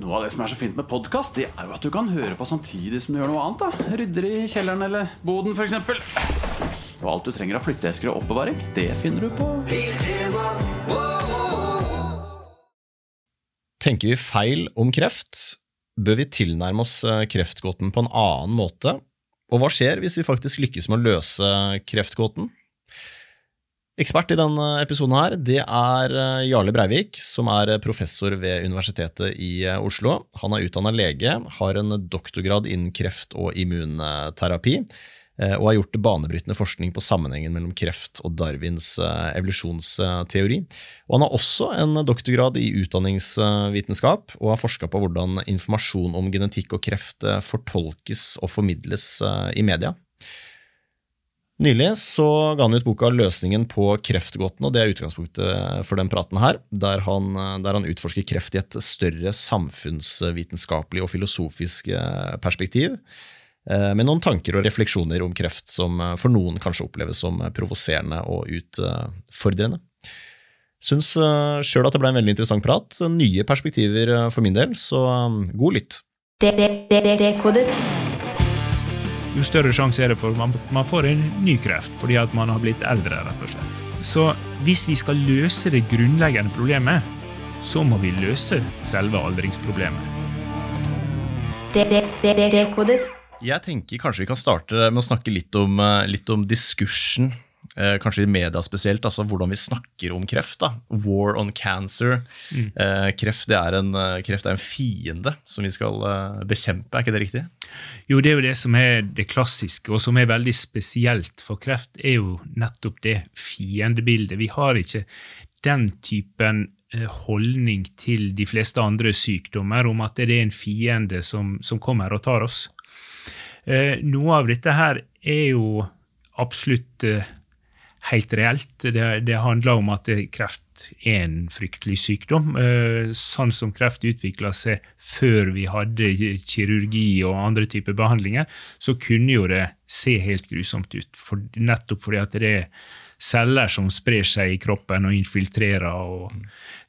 Noe av det som er så fint med podkast, det er jo at du kan høre på samtidig som du gjør noe annet. da Rydder i kjelleren eller boden, f.eks. Og alt du trenger av flytteesker og oppbevaring, det finner du på Tenker vi feil om kreft? Bør vi tilnærme oss eh, kreftgåten på en annen måte? Og hva skjer hvis vi faktisk lykkes med å løse kreftgåten? Ekspert i denne episoden her, det er eh, Jarle Breivik, som er professor ved Universitetet i eh, Oslo. Han er utdanna lege, har en doktorgrad innen kreft og immunterapi, Eh, og har gjort banebrytende forskning på sammenhengen mellom kreft og Darwins eh, evolusjonsteori. Og han har også en doktorgrad i utdanningsvitenskap, og har forska på hvordan informasjon om genetikk og kreft eh, fortolkes og formidles i media. Nylig så ga han ut boka 'Løsningen på kreftgåten', og det er utgangspunktet for den praten her, der han, der han utforsker kreft i et større samfunnsvitenskapelig og filosofisk perspektiv. Eh, med noen tanker og refleksjoner om kreft som eh, for noen kanskje oppleves som eh, provoserende og utfordrende. Syns sjøl at det ble en veldig interessant prat. Nye perspektiver for min del, så god lytt. Jo større sjanse er det for at man får en ny kreft fordi at man har blitt eldre. rett og slett. Så hvis vi skal løse det grunnleggende problemet, så må vi løse selve aldringsproblemet. Dekodet. Jeg tenker kanskje vi kan starte med å snakke litt om, eh, litt om diskursen. Eh, kanskje i media spesielt, altså hvordan vi snakker om kreft. da. War on cancer. Mm. Eh, kreft, er en, eh, kreft, er en, fiende som vi skal bekjempe, er ikke det riktig? Jo, det er jo det som er det klassiske, og som er veldig spesielt for kreft, er jo nettopp det fiendebildet. Vi har ikke den typen holdning til de fleste andre sykdommer om at det er en fiende som, som kommer og tar oss. Eh, noe av dette her er jo absolutt helt reelt. Det, det, handler om at kreft er en fryktelig sykdom. Eh, sånn som kreft utvikla seg før vi hadde kirurgi og andre typer behandlinger, så kunne jo det se helt grusomt ut. For, nettopp fordi at det er celler som sprer seg i kroppen og infiltrerer. og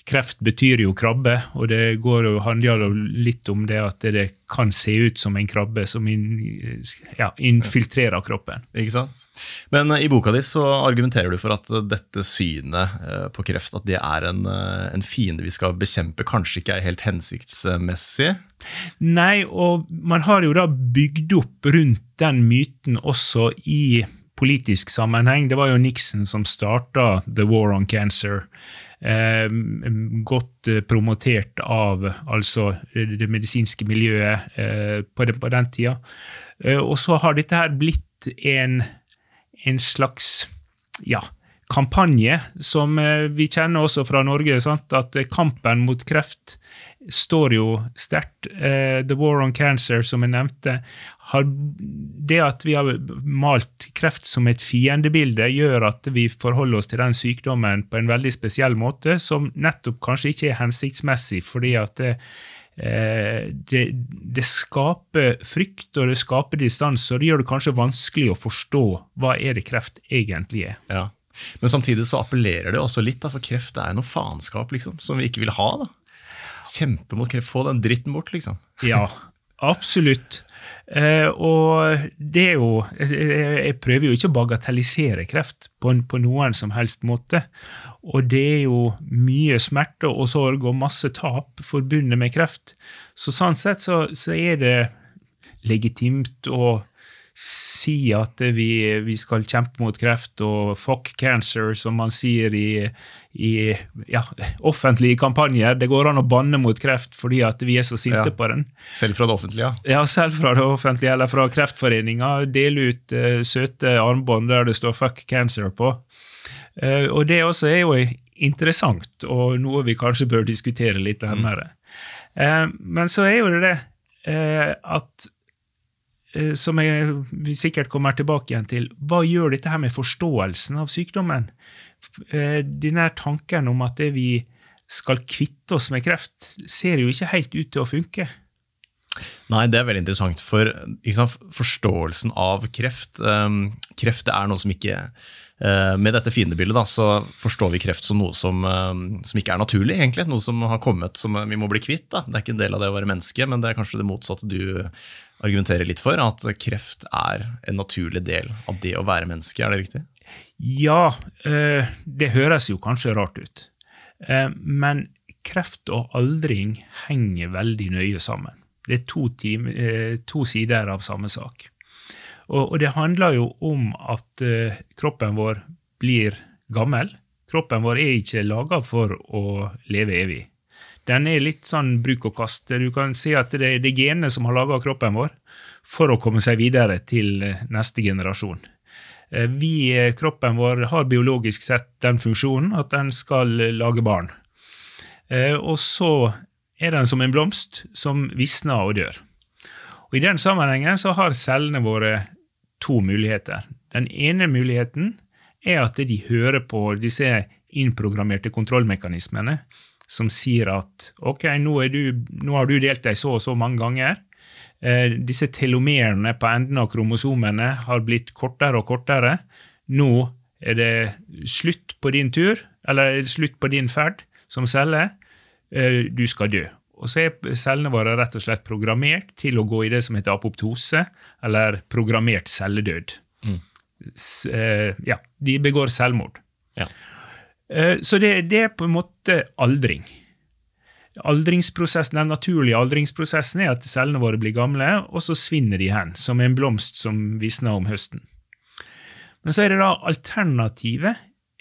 Kreft betyr jo krabbe, og det går jo, handler jo litt om det at det kan se ut som en krabbe som in, ja, infiltrerer kroppen. Ikke sant? Men eh, i boka di så argumenterer du for at dette synet eh, på kreft at det er en, eh, en fiende vi skal bekjempe, kanskje ikke er helt hensiktsmessig? Nei, og man har jo da bygd opp rundt den myten også i politisk sammenheng. Det var jo Nixon som starta The War on Cancer. Eh, godt eh, promotert av altså det medisinske miljøet eh, på, den, på, den, tida. Eh, og så har dette her blitt en, en slags ja, kampanje som eh, vi kjenner også fra Norge. Sant? At kampen mot kreft står jo sterkt. Uh, The War on Cancer, som jeg nevnte, har, det at vi har malt kreft som et fiendebilde, gjør at vi forholder oss til den sykdommen på en veldig spesiell måte, som nettopp kanskje ikke er hensiktsmessig, fordi at det, uh, det, det skaper frykt, og det skaper distanse, og det gjør det kanskje vanskelig å forstå hva er det kreft egentlig er. Ja. Men samtidig så appellerer det også litt, da, for kreft er noe faenskap liksom, som vi ikke vil ha. da. Kjempe mot kreft. Få den dritten bort, liksom. ja, absolutt. Eh, og det er jo jeg, prøver jo ikke å bagatellisere kreft på, på, noen som helst måte. Og det er jo mye smerte og sorg og masse tap forbundet med kreft. Så sånn sett så, så er det legitimt å si at vi, vi, skal kjempe mot kreft, og 'fuck cancer', som man sier i, i ja, offentlige kampanjer. Det går an å banne mot kreft fordi at vi er så sinte ja. på den. Selv fra det offentlige? Ja, selv fra det offentlige, eller fra Kreftforeninga. Dele ut uh, søte armbånd der det står 'fuck cancer' på. Uh, og det også er jo interessant, og noe vi kanskje bør diskutere litt nærmere. Mm. Uh, men så er jo det det at som jeg, sikkert kommer tilbake igjen til, hva gjør dette her med forståelsen av sykdommen? Eh, denne tanken om at vi skal kvitte oss med kreft, ser jo ikke helt ut til å funke. Nei, det er veldig interessant, for sant, forståelsen av kreft um, Kreft er noe som ikke uh, Med dette fiendebildet så forstår vi kreft som noe som, um, som, ikke er naturlig, egentlig. Noe som har kommet som vi må bli kvitt. Da. Det er ikke en del av det å være menneske, men det er kanskje det motsatte du argumenterer litt for. At kreft er en naturlig del av det å være menneske. Er det riktig? Ja, uh, det høres jo kanskje rart ut. Uh, men kreft og aldring henger veldig nøye sammen. Det er to, time, eh, to sider av samme sak. Og, og, det handler jo om at uh, kroppen vår blir gammel. Kroppen vår er ikke laga for å leve evig. Den er litt sånn bruk og kast. Du kan si at det, er det genene som har laga kroppen vår for å komme seg videre til eh, neste generasjon. Vi, kroppen vår, har biologisk sett den funksjonen at den skal lage barn. Og så er den som en blomst som visner og dør. Og I den sammenhengen så har cellene våre to muligheter. Den ene muligheten er at de hører på disse innprogrammerte kontrollmekanismene som sier at ok, nå, du, nå har du delt deg så og så mange ganger. Eh, disse telomerene på enden av kromosomene har blitt kortere og kortere. Nå er det slutt på din tur, eller slutt på din ferd som celle. Eh, du skal dø. Og så er cellene våre rett og slett programmert til å gå i det som heter apoptose, eller programmert celledød. Mm. Eh, ja, de begår selvmord. Ja. Eh, så det, det, er på en måte aldring. Aldringsprosessen, Den naturlige aldringsprosessen er at cellene våre blir gamle, og så svinner de hen, som en blomst som visner om høsten. Men så er det da alternativet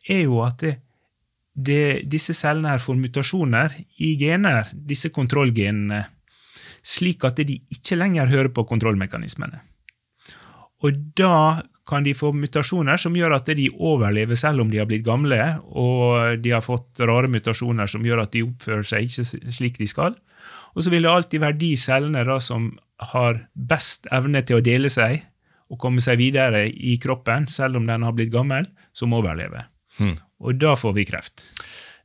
er jo at det, det, disse cellene her får mutasjoner i gener, disse kontrollgenene, slik at de ikke lenger hører på kontrollmekanismene. Og da kan de få mutasjoner som gjør at de overlever selv om de har blitt gamle, og de har fått rare mutasjoner som gjør at de oppfører seg ikke slik de skal. Og så vil det alltid være de cellene da, som har best evne til å dele seg og komme seg videre i kroppen, selv om den har blitt gammel, som overlever. Hmm. Og da får vi kreft.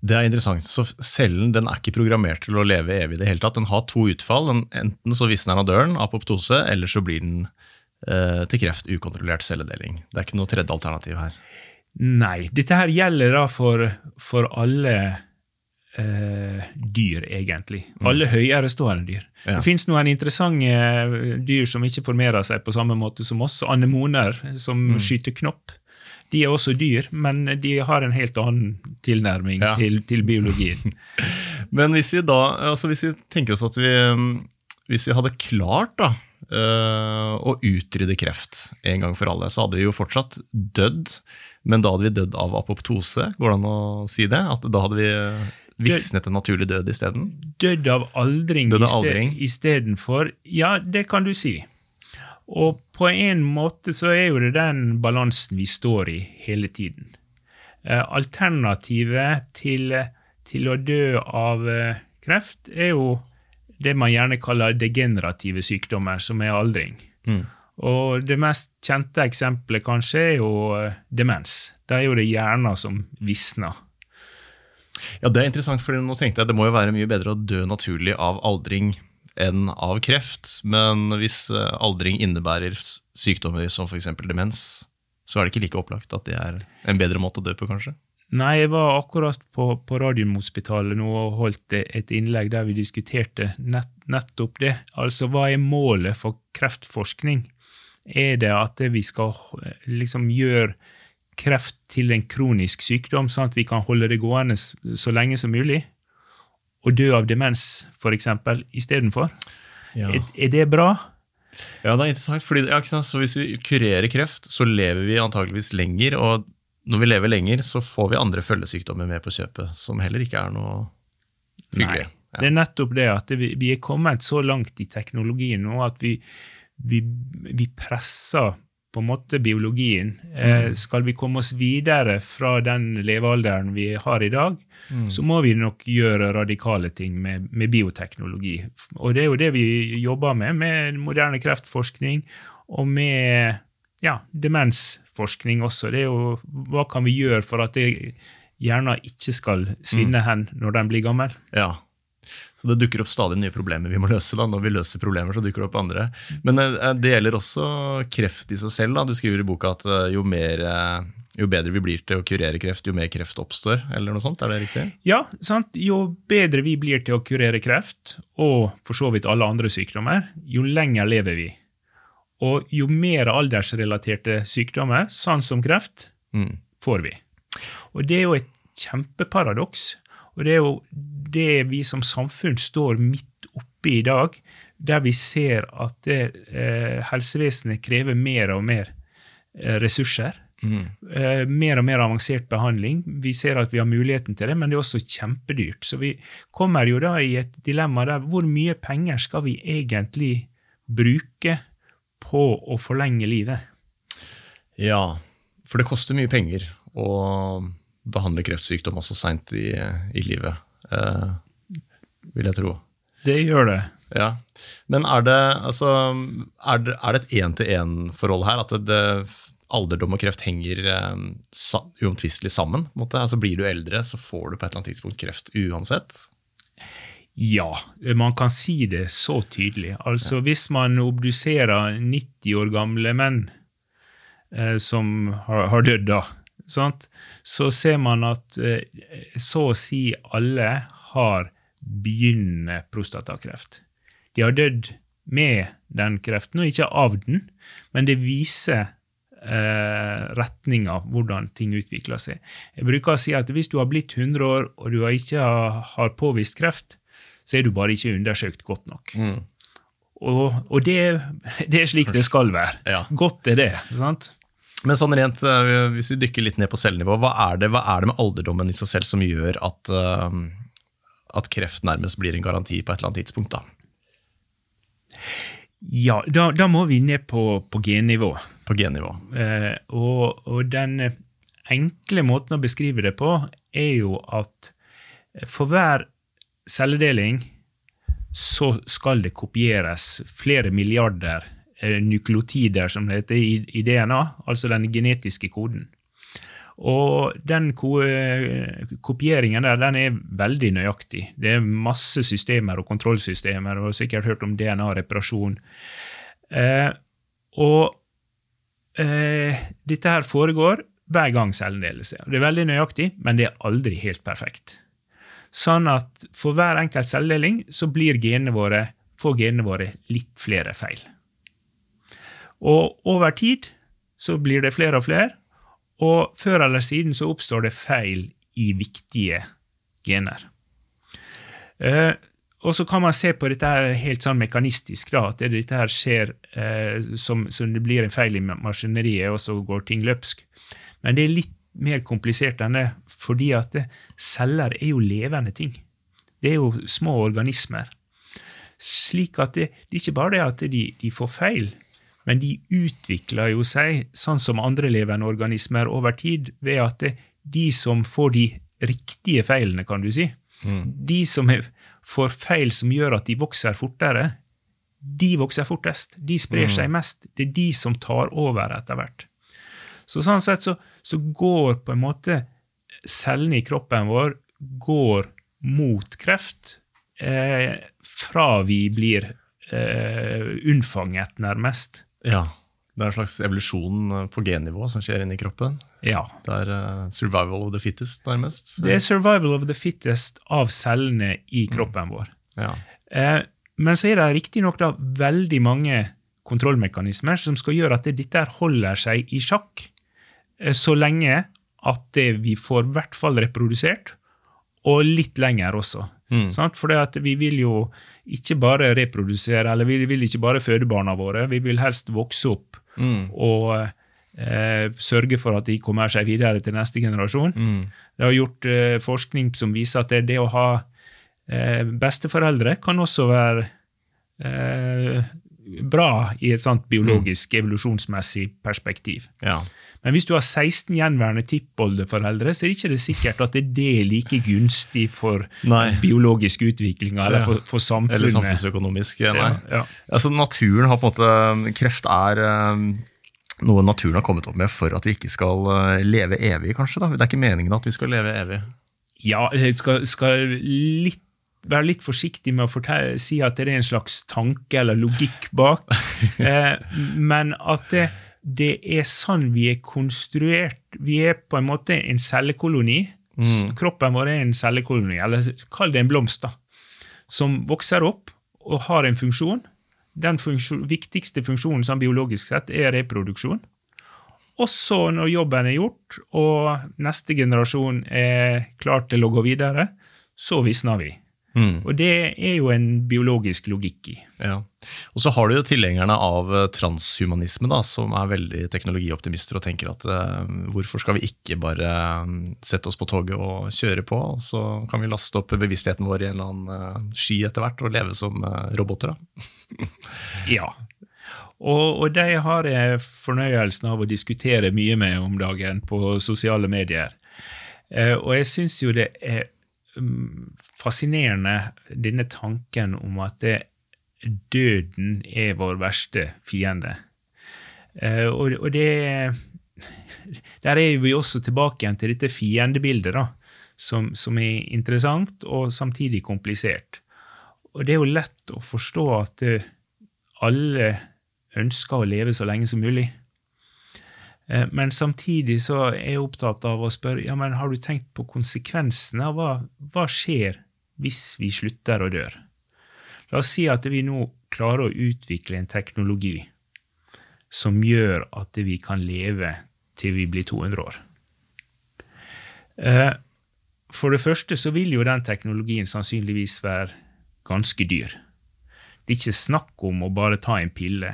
Det er interessant. Så Cellen den er ikke programmert til å leve evig. i det hele tatt. Den har to utfall. enten så visner den av døren, apoptose, eller så blir den eh, til kreft ukontrollert celledeling. Det er ikke noe tredje alternativ her. Nei. Dette her gjelder da for, for alle eh, dyr, egentlig. Mm. Alle høyerestående dyr. Ja. Det fins noen interessante eh, dyr som ikke formerer seg på samme måte som oss. Anemoner som mm. skyter knopp. De er også dyr, men de har en helt annen tilnærming ja. til, til, biologien. men hvis vi da, altså hvis vi tenker oss at vi, hvis vi hadde klart da, uh, å utrydde kreft en gang for alle, så hadde vi jo fortsatt dødd, men da hadde vi dødd av apoptose. Går det an å si det? At da hadde vi visnet en naturlig død isteden? Dødd av aldring, død av aldring. istedenfor Ja, det kan du si. Og på en måte så er jo det den balansen vi står i hele tiden. Eh, alternativet til, til å dø av eh, kreft er jo det man gjerne kaller degenerative sykdommer, som er aldring. Mm. Og det mest kjente eksempelet kanskje er jo eh, demens. Da er jo det hjerna som visner. Ja, Det er interessant, for nå tenkte jeg det må jo være mye bedre å dø naturlig av aldring enn av kreft. Men hvis eh, aldring innebærer sykdommer som f.eks. demens, så er det ikke like opplagt at det er en bedre måte å dø på, kanskje? Nei, jeg var akkurat på, på Radiumhospitalet nå og holdt et innlegg der vi diskuterte nett, nettopp det. Altså, hva er målet for kreftforskning? Er det at vi skal eh, liksom gjøre kreft til en kronisk sykdom, sånn at vi kan holde det gående så lenge som mulig? Å dø av demens, f.eks., istedenfor. Ja. Er, er det bra? Ja, det er interessant. fordi ja, så Hvis vi kurerer kreft, så lever vi antageligvis lenger. Og når vi lever lenger, så får vi andre følgesykdommer med på kjøpet, som heller ikke er noe hyggelig. Nei, ja. Det er nettopp det at vi, vi, er kommet så langt i teknologien nå at vi, vi, vi presser på en måte biologien. Eh, mm. skal vi komme oss videre fra den levealderen vi har i dag, mm. så må vi nok gjøre radikale ting med, med, bioteknologi. Og det er jo det vi jobber med, med moderne kreftforskning og med ja, demensforskning også. Det er jo hva kan vi gjøre for at det hjernen ikke skal svinne mm. hen når den blir gammel? Ja, Så det dukker opp stadig nye problemer vi må løse. da. Når vi løser problemer, så dukker det opp andre. Men eh, det gjelder også kreft i seg selv. da. Du skriver i boka at eh, jo, mer, eh, jo bedre vi blir til å kurere kreft, jo mer kreft oppstår. eller noe sånt, Er det riktig? Ja, sant? jo bedre vi blir til å kurere kreft, og for så vidt alle andre sykdommer, jo lenger lever vi. Og jo mer aldersrelaterte sykdommer, sånn som kreft, Mm. får vi. Og det er jo et kjempeparadoks. Og det er jo det vi som samfunn står midt oppe i dag, der vi ser at det, eh, helsevesenet krever mer og mer eh, ressurser. Mm. Eh, mer og mer avansert behandling. Vi ser at vi har muligheten til det, men det er også kjempedyrt. Så vi kommer jo da i et dilemma der hvor mye penger skal vi egentlig bruke på å forlenge livet? Ja, for det koster mye penger å behandle kreftsykdom også seint i, i livet, eh, vil jeg tro. Det gjør det. Ja, Men er det, altså, er det, er det et én-til-én-forhold her? At det, det, alderdom og kreft henger sa, uomtvistelig sammen? Altså, blir du eldre, så får du på et eller annet tidspunkt kreft uansett? Ja, man kan si det så tydelig. Altså Hvis man obduserer 90 år gamle menn eh, som har, har dødd, da, sant? så ser man at eh, så å si alle har begynnende prostatakreft. De har dødd med den kreften, og ikke av den, men det viser eh, retninga, hvordan ting utvikler seg. Jeg bruker å si at hvis du har blitt 100 år og du ikke har, har påvist kreft, så er du bare ikke undersøkt godt nok. Mm. Og, og det, det er slik det skal være. Ja. Godt er det. sant? Men sånn rent, eh, hvis vi dykker litt ned på cellenivå, hva er det, hva er det med alderdommen i seg selv som gjør at, eh, at kreft nærmest blir en garanti på et eller annet tidspunkt? da? Ja, da, da må vi ned på, på gennivå. På gennivå. Eh, og, og den enkle måten å beskrive det på er jo at for hver celledeling så skal det kopieres flere milliarder eh, nukleotider, som det heter, i, i DNA, altså den genetiske koden. Og den ko eh, kopieringen der, den er veldig nøyaktig. Det er masse systemer og kontrollsystemer, og sikkert hørt om DNA-reparasjon. Eh, og eh, dette her foregår hver gang cellen deler seg. Det er veldig nøyaktig, men det er aldri helt perfekt. Sånn at for hver enkelt celledeling så blir genene våre, får genene våre litt flere feil. Og over tid så blir det flere og flere, og før eller siden så oppstår det feil i viktige gener. Eh, og så kan man se på dette her helt sånn mekanistisk, da, at dette her skjer eh, som, som det blir en feil i maskineriet, og så går ting løpsk. Men det er litt mer komplisert enn det, fordi at celler er jo levende ting. Det er jo små organismer. Slik at det, det er ikke bare det at de, de får feil, men de utvikler jo seg sånn som andre levende organismer over tid, ved at det, de som får de riktige feilene, kan du si, de som får feil som gjør at de vokser fortere, de vokser fortest. De sprer seg mest. Det er de som tar over etter hvert. Så sånn sett så, så går på en måte cellene i kroppen vår går mot kreft eh, fra vi blir eh, unnfanget, nærmest. Ja, Det er en slags evolusjon eh, på gennivå som skjer inni kroppen. Ja. Det er uh, survival of the fittest, nærmest. Det er survival of the fittest av cellene i kroppen vår. Ja. Eh, men så er det riktignok veldig mange kontrollmekanismer som skal gjøre at det, dette holder seg i sjakk eh, så lenge at det, vi får i hvert fall reprodusert, og litt lenger også. Mm. Sant? For vi vil jo ikke bare reprodusere, eller vi vil ikke bare føde barna våre, vi vil helst vokse opp Mm. og eh, sørge for at de kommer seg videre til neste generasjon. Mm. Det har gjort eh, forskning som viser at det, det å ha eh, besteforeldre kan også være eh, bra i et sånt biologisk, evolusjonsmessig perspektiv. Ja. Men hvis du har 16 gjenværende tippoldeforeldre, så er det ikke det sikkert at det er det like gunstig for Nei. biologisk utvikling eller for, for samfunnet. Eller samfunnsøkonomisk. Nei. Ja, ja. Altså, naturen har på en måte Kreft er eh, noe naturen har kommet opp med for at vi ikke skal eh, leve evig, kanskje. da. Det er ikke meningen at vi skal leve evig. Ja, jeg skal, skal litt være litt forsiktig med å fortelle, si at det er en slags tanke eller logikk bak, eh, men at det, det, er sånn vi er konstruert. Vi er på en måte en cellekoloni. Mm. Kroppen vår er en cellekoloni, eller kall det en blomst, da, som vokser opp og har en funksjon. Den funksjon, viktigste funksjonen sånn biologisk sett er reproduksjon. Også når jobben er gjort, og neste generasjon er klar til å gå videre, så visner vi. Mm. Og det er jo en biologisk logikk i. Ja. Og så har du jo tilhengerne av eh, transhumanisme, da, som er veldig teknologioptimister og tenker at eh, hvorfor skal vi ikke bare um, sette oss på toget og kjøre på, så kan vi laste opp bevisstheten vår i en eller annen uh, sky etter hvert og leve som uh, roboter, da. ja. Og, og de har jeg fornøyelsen av å diskutere mye med om dagen på sosiale medier. og jeg syns jo det er Mm, fascinerende, denne tanken om at det, døden er vår verste fiende. Uh, og, og, det Der er vi også tilbake igjen til dette fiendebildet, da, som, som, er interessant og samtidig komplisert. Og det er jo lett å forstå at uh, alle ønsker å leve så lenge som mulig. Eh, men samtidig så er jeg opptatt av å spørre ja, men har du tenkt på konsekvensene. Hva, hva skjer hvis vi slutter å dør? La oss si at vi nå klarer å utvikle en teknologi som gjør at vi kan leve til vi blir 200 år. Eh, for det første så vil jo den teknologien sannsynligvis være ganske dyr. Det er ikke snakk om å bare ta en pille.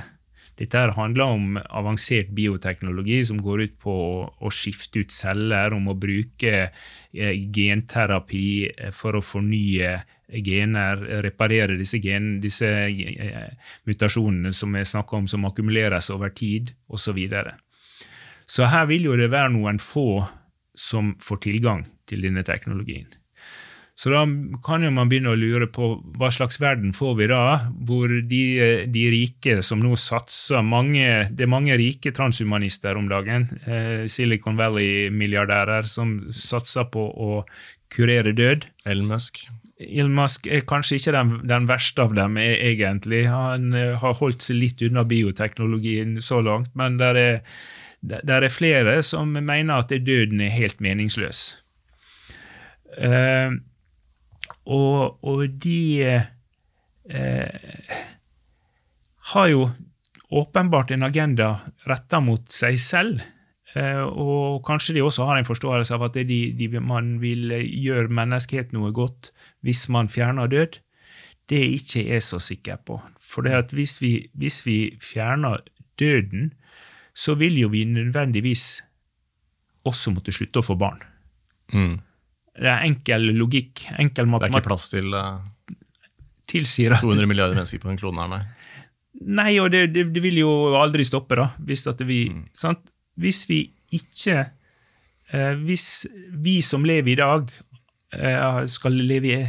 Dette handler om avansert bioteknologi som går ut på å, å skifte ut celler, om å bruke eh, genterapi eh, for å fornye gener, reparere disse, gen, disse eh, mutasjonene som jeg snakker om, som akkumuleres over tid, osv. Så, så her vil jo det være noen få som får tilgang til denne teknologien. Så da kan jo man begynne å lure på hva slags verden får vi da, hvor de, de rike som nå satser mange, Det er mange rike transhumanister om dagen, eh, Silicon Valley-milliardærer, som satser på å kurere død. Elon Musk. Elon Musk er kanskje ikke den, den verste av dem, e, egentlig. Han eh, har holdt seg litt unna bioteknologien så langt, men der er, der er flere som mener at døden er helt meningsløs. Uh, og, og de eh, har jo åpenbart en agenda retta mot seg selv. Eh, og kanskje de også har en forståelse av at de, de, man vil gjøre menneskehet noe godt hvis man fjerner død. Det er ikke jeg så sikker på. For hvis vi, hvis vi fjerner døden, så vil jo vi nødvendigvis også måtte slutte å få barn. Mm. Det er enkel logikk, enkel matematikk. Det er ikke plass til uh, 200 milliarder mennesker på en klone her, nei? Nei, og det, det, det, vil jo aldri stoppe, da. Hvis, vi, mm. hvis vi ikke uh, Hvis vi som lever i dag, uh, skal leve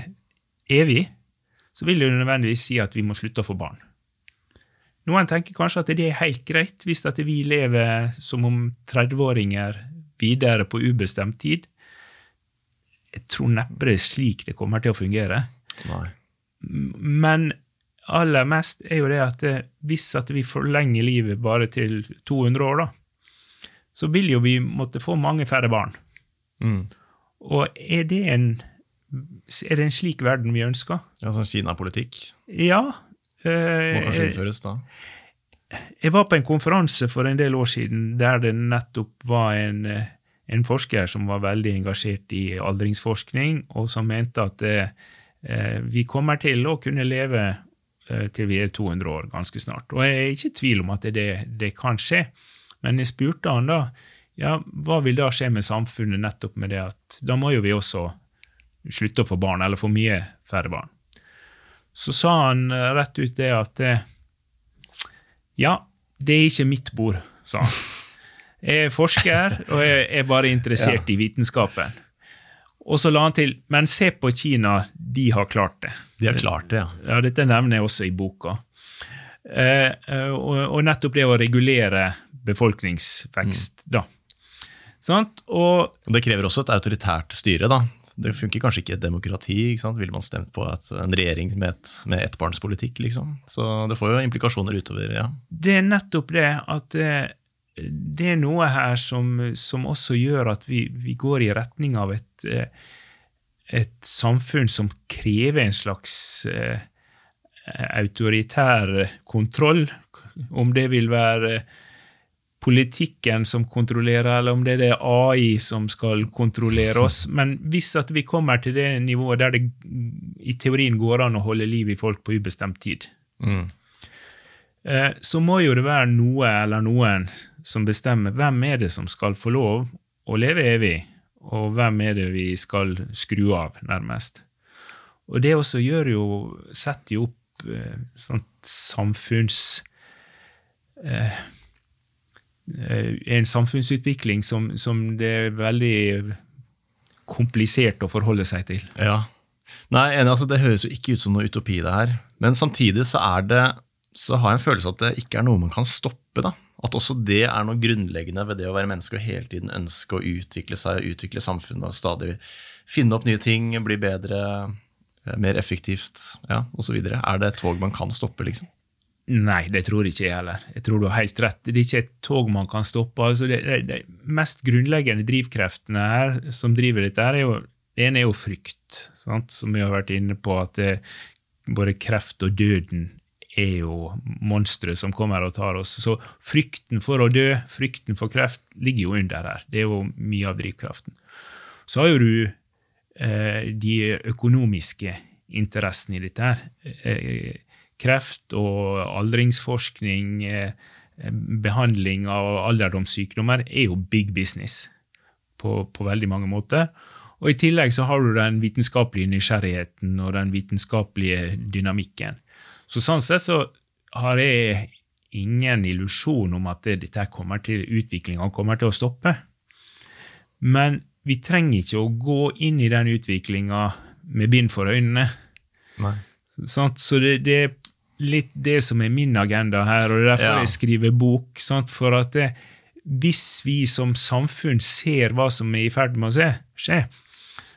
evig, så vil det nødvendigvis si at vi må slutte å få barn. Noen tenker kanskje at det er helt greit hvis vi lever som om 30-åringer videre på ubestemt tid jeg tror neppe det er slik det kommer til å fungere. Nei. Men aller mest er jo det at det, hvis at vi forlenger livet bare til 200 år, da, så vil jo vi måtte få mange færre barn. Mm. Og er det, en, er det en slik verden vi ønsker? Ja, Sånn Kina-politikk? Ja. Eh, Må kanskje innføres da? Jeg var på en konferanse for en del år siden der det nettopp var en eh, en forsker som var veldig engasjert i aldringsforskning, og som mente at eh, vi kommer til å kunne leve eh, til vi er 200 år ganske snart. Og jeg er ikke i tvil om at det, det kan skje. Men jeg spurte han da ja, hva vil da skje med samfunnet nettopp med det at da må jo vi også slutte å få barn, eller få mye færre barn. Så sa han eh, rett ut det at eh, ja, det er ikke mitt bord, sa han. Jeg er forsker, og jeg er bare interessert ja. i vitenskapen. Og så la han til Men se på Kina, de har klart det. De har klart det, ja. ja dette nevner jeg også i boka. Eh, eh og, og, nettopp det å regulere befolkningsvekst, mm. da. Sant? Og, det krever også et autoritært styre, da. Det funker kanskje ikke i et demokrati. ikke sant? Ville man stemt på et, en regjering med, et, med ettbarnspolitikk, liksom? Så det får jo implikasjoner utover, ja. Det er nettopp det at eh, det er noe her som, som også gjør at vi, vi, går i retning av et, eh, et samfunn som krever en slags eh, autoritær kontroll. Om det vil være politikken som kontrollerer, eller om det er AI som skal kontrollere oss. Men hvis at vi kommer til det nivået der det i teorien går an å holde liv i folk på ubestemt tid, mm. Eh, så må jo det være noe eller noen som bestemmer hvem er det som skal få lov å leve evig, og hvem er det vi skal skru av, nærmest. Og det også gjør jo, setter jo opp eh, sånt samfunns eh, Eh, en samfunnsutvikling som, som, det er veldig komplisert å forholde seg til. Ja. Nei, altså Det høres jo ikke ut som noe utopi, det her. Men samtidig så, er det, så har jeg en følelse at det ikke er noe man kan stoppe. da. At også det er noe grunnleggende ved det å være menneske og hele tiden ønske å utvikle seg, utvikle samfunnet og stadig finne opp nye ting, bli bedre, eh, mer effektivt ja, osv. Er det et tog man kan stoppe, liksom? Nei, det tror ikke jeg heller. Jeg tror du har helt rett. Det er ikke et tog man kan stoppe. Altså, det, det, det, mest grunnleggende drivkreftene her som driver dette, er jo, det ene er jo frykt, sant? som vi har vært inne på. at det, både kreft og døden er jo monstre som kommer og tar oss. Så frykten for å dø, frykten for kreft, ligger jo under her. Det er jo mye av drivkraften. Så har jo du eh, de økonomiske interessene i dette her. Eh, kreft og aldringsforskning, eh, behandling av alderdomssykdommer, er jo big business på, på, veldig mange måter. Og I tillegg så har du den vitenskapelige nysgjerrigheten og den vitenskapelige dynamikken. Så Sånn sett så har jeg ingen illusjon om at dette kommer til, utviklinga kommer til å stoppe. Men vi trenger ikke å gå inn i den utviklinga med bind for øynene. Nei. Så det, det, er litt det som er min agenda her, og det er derfor ja. jeg skriver bok. Sånn, For at det, hvis vi som samfunn ser hva som er i ferd med å skje,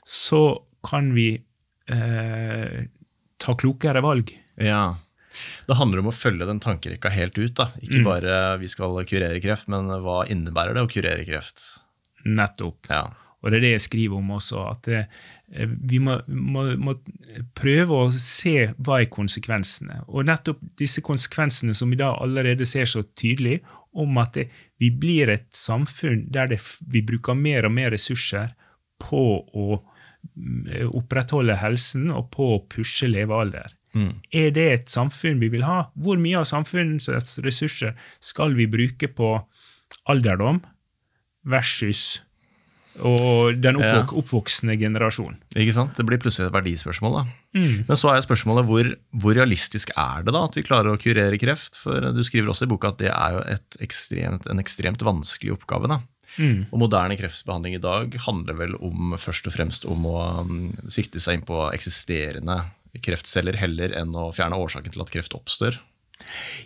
så kan vi eh, ta klokere valg. Ja. Det handler om å følge den tankerekka helt ut. da. Ikke mm. bare vi skal kurere kreft, men hva innebærer det å kurere kreft? Nettopp. Ja. Og det er det jeg skriver om også. at Eh, vi må, må, må, prøve å se hva er konsekvensene. Og nettopp disse konsekvensene som vi da allerede ser så tydelig, om at det, vi blir et samfunn der det, vi bruker mer og mer ressurser på å mm, opprettholde helsen og på å pushe levealder. Mm. Er det et samfunn vi vil ha? Hvor mye av samfunnets ressurser skal vi bruke på alderdom versus og den oppvok oppvoksende generasjonen. Ikke sant? Det blir plutselig et verdispørsmål. da. Mm. Men så er spørsmålet hvor, hvor, realistisk er det da at vi klarer å kurere kreft? For Du skriver også i boka at det er jo ekstremt, en ekstremt vanskelig oppgave. da. Mm. Og moderne kreftbehandling i dag handler vel om, først og fremst om å um, sikte seg inn på eksisterende kreftceller heller enn å fjerne årsaken til at kreft oppstår.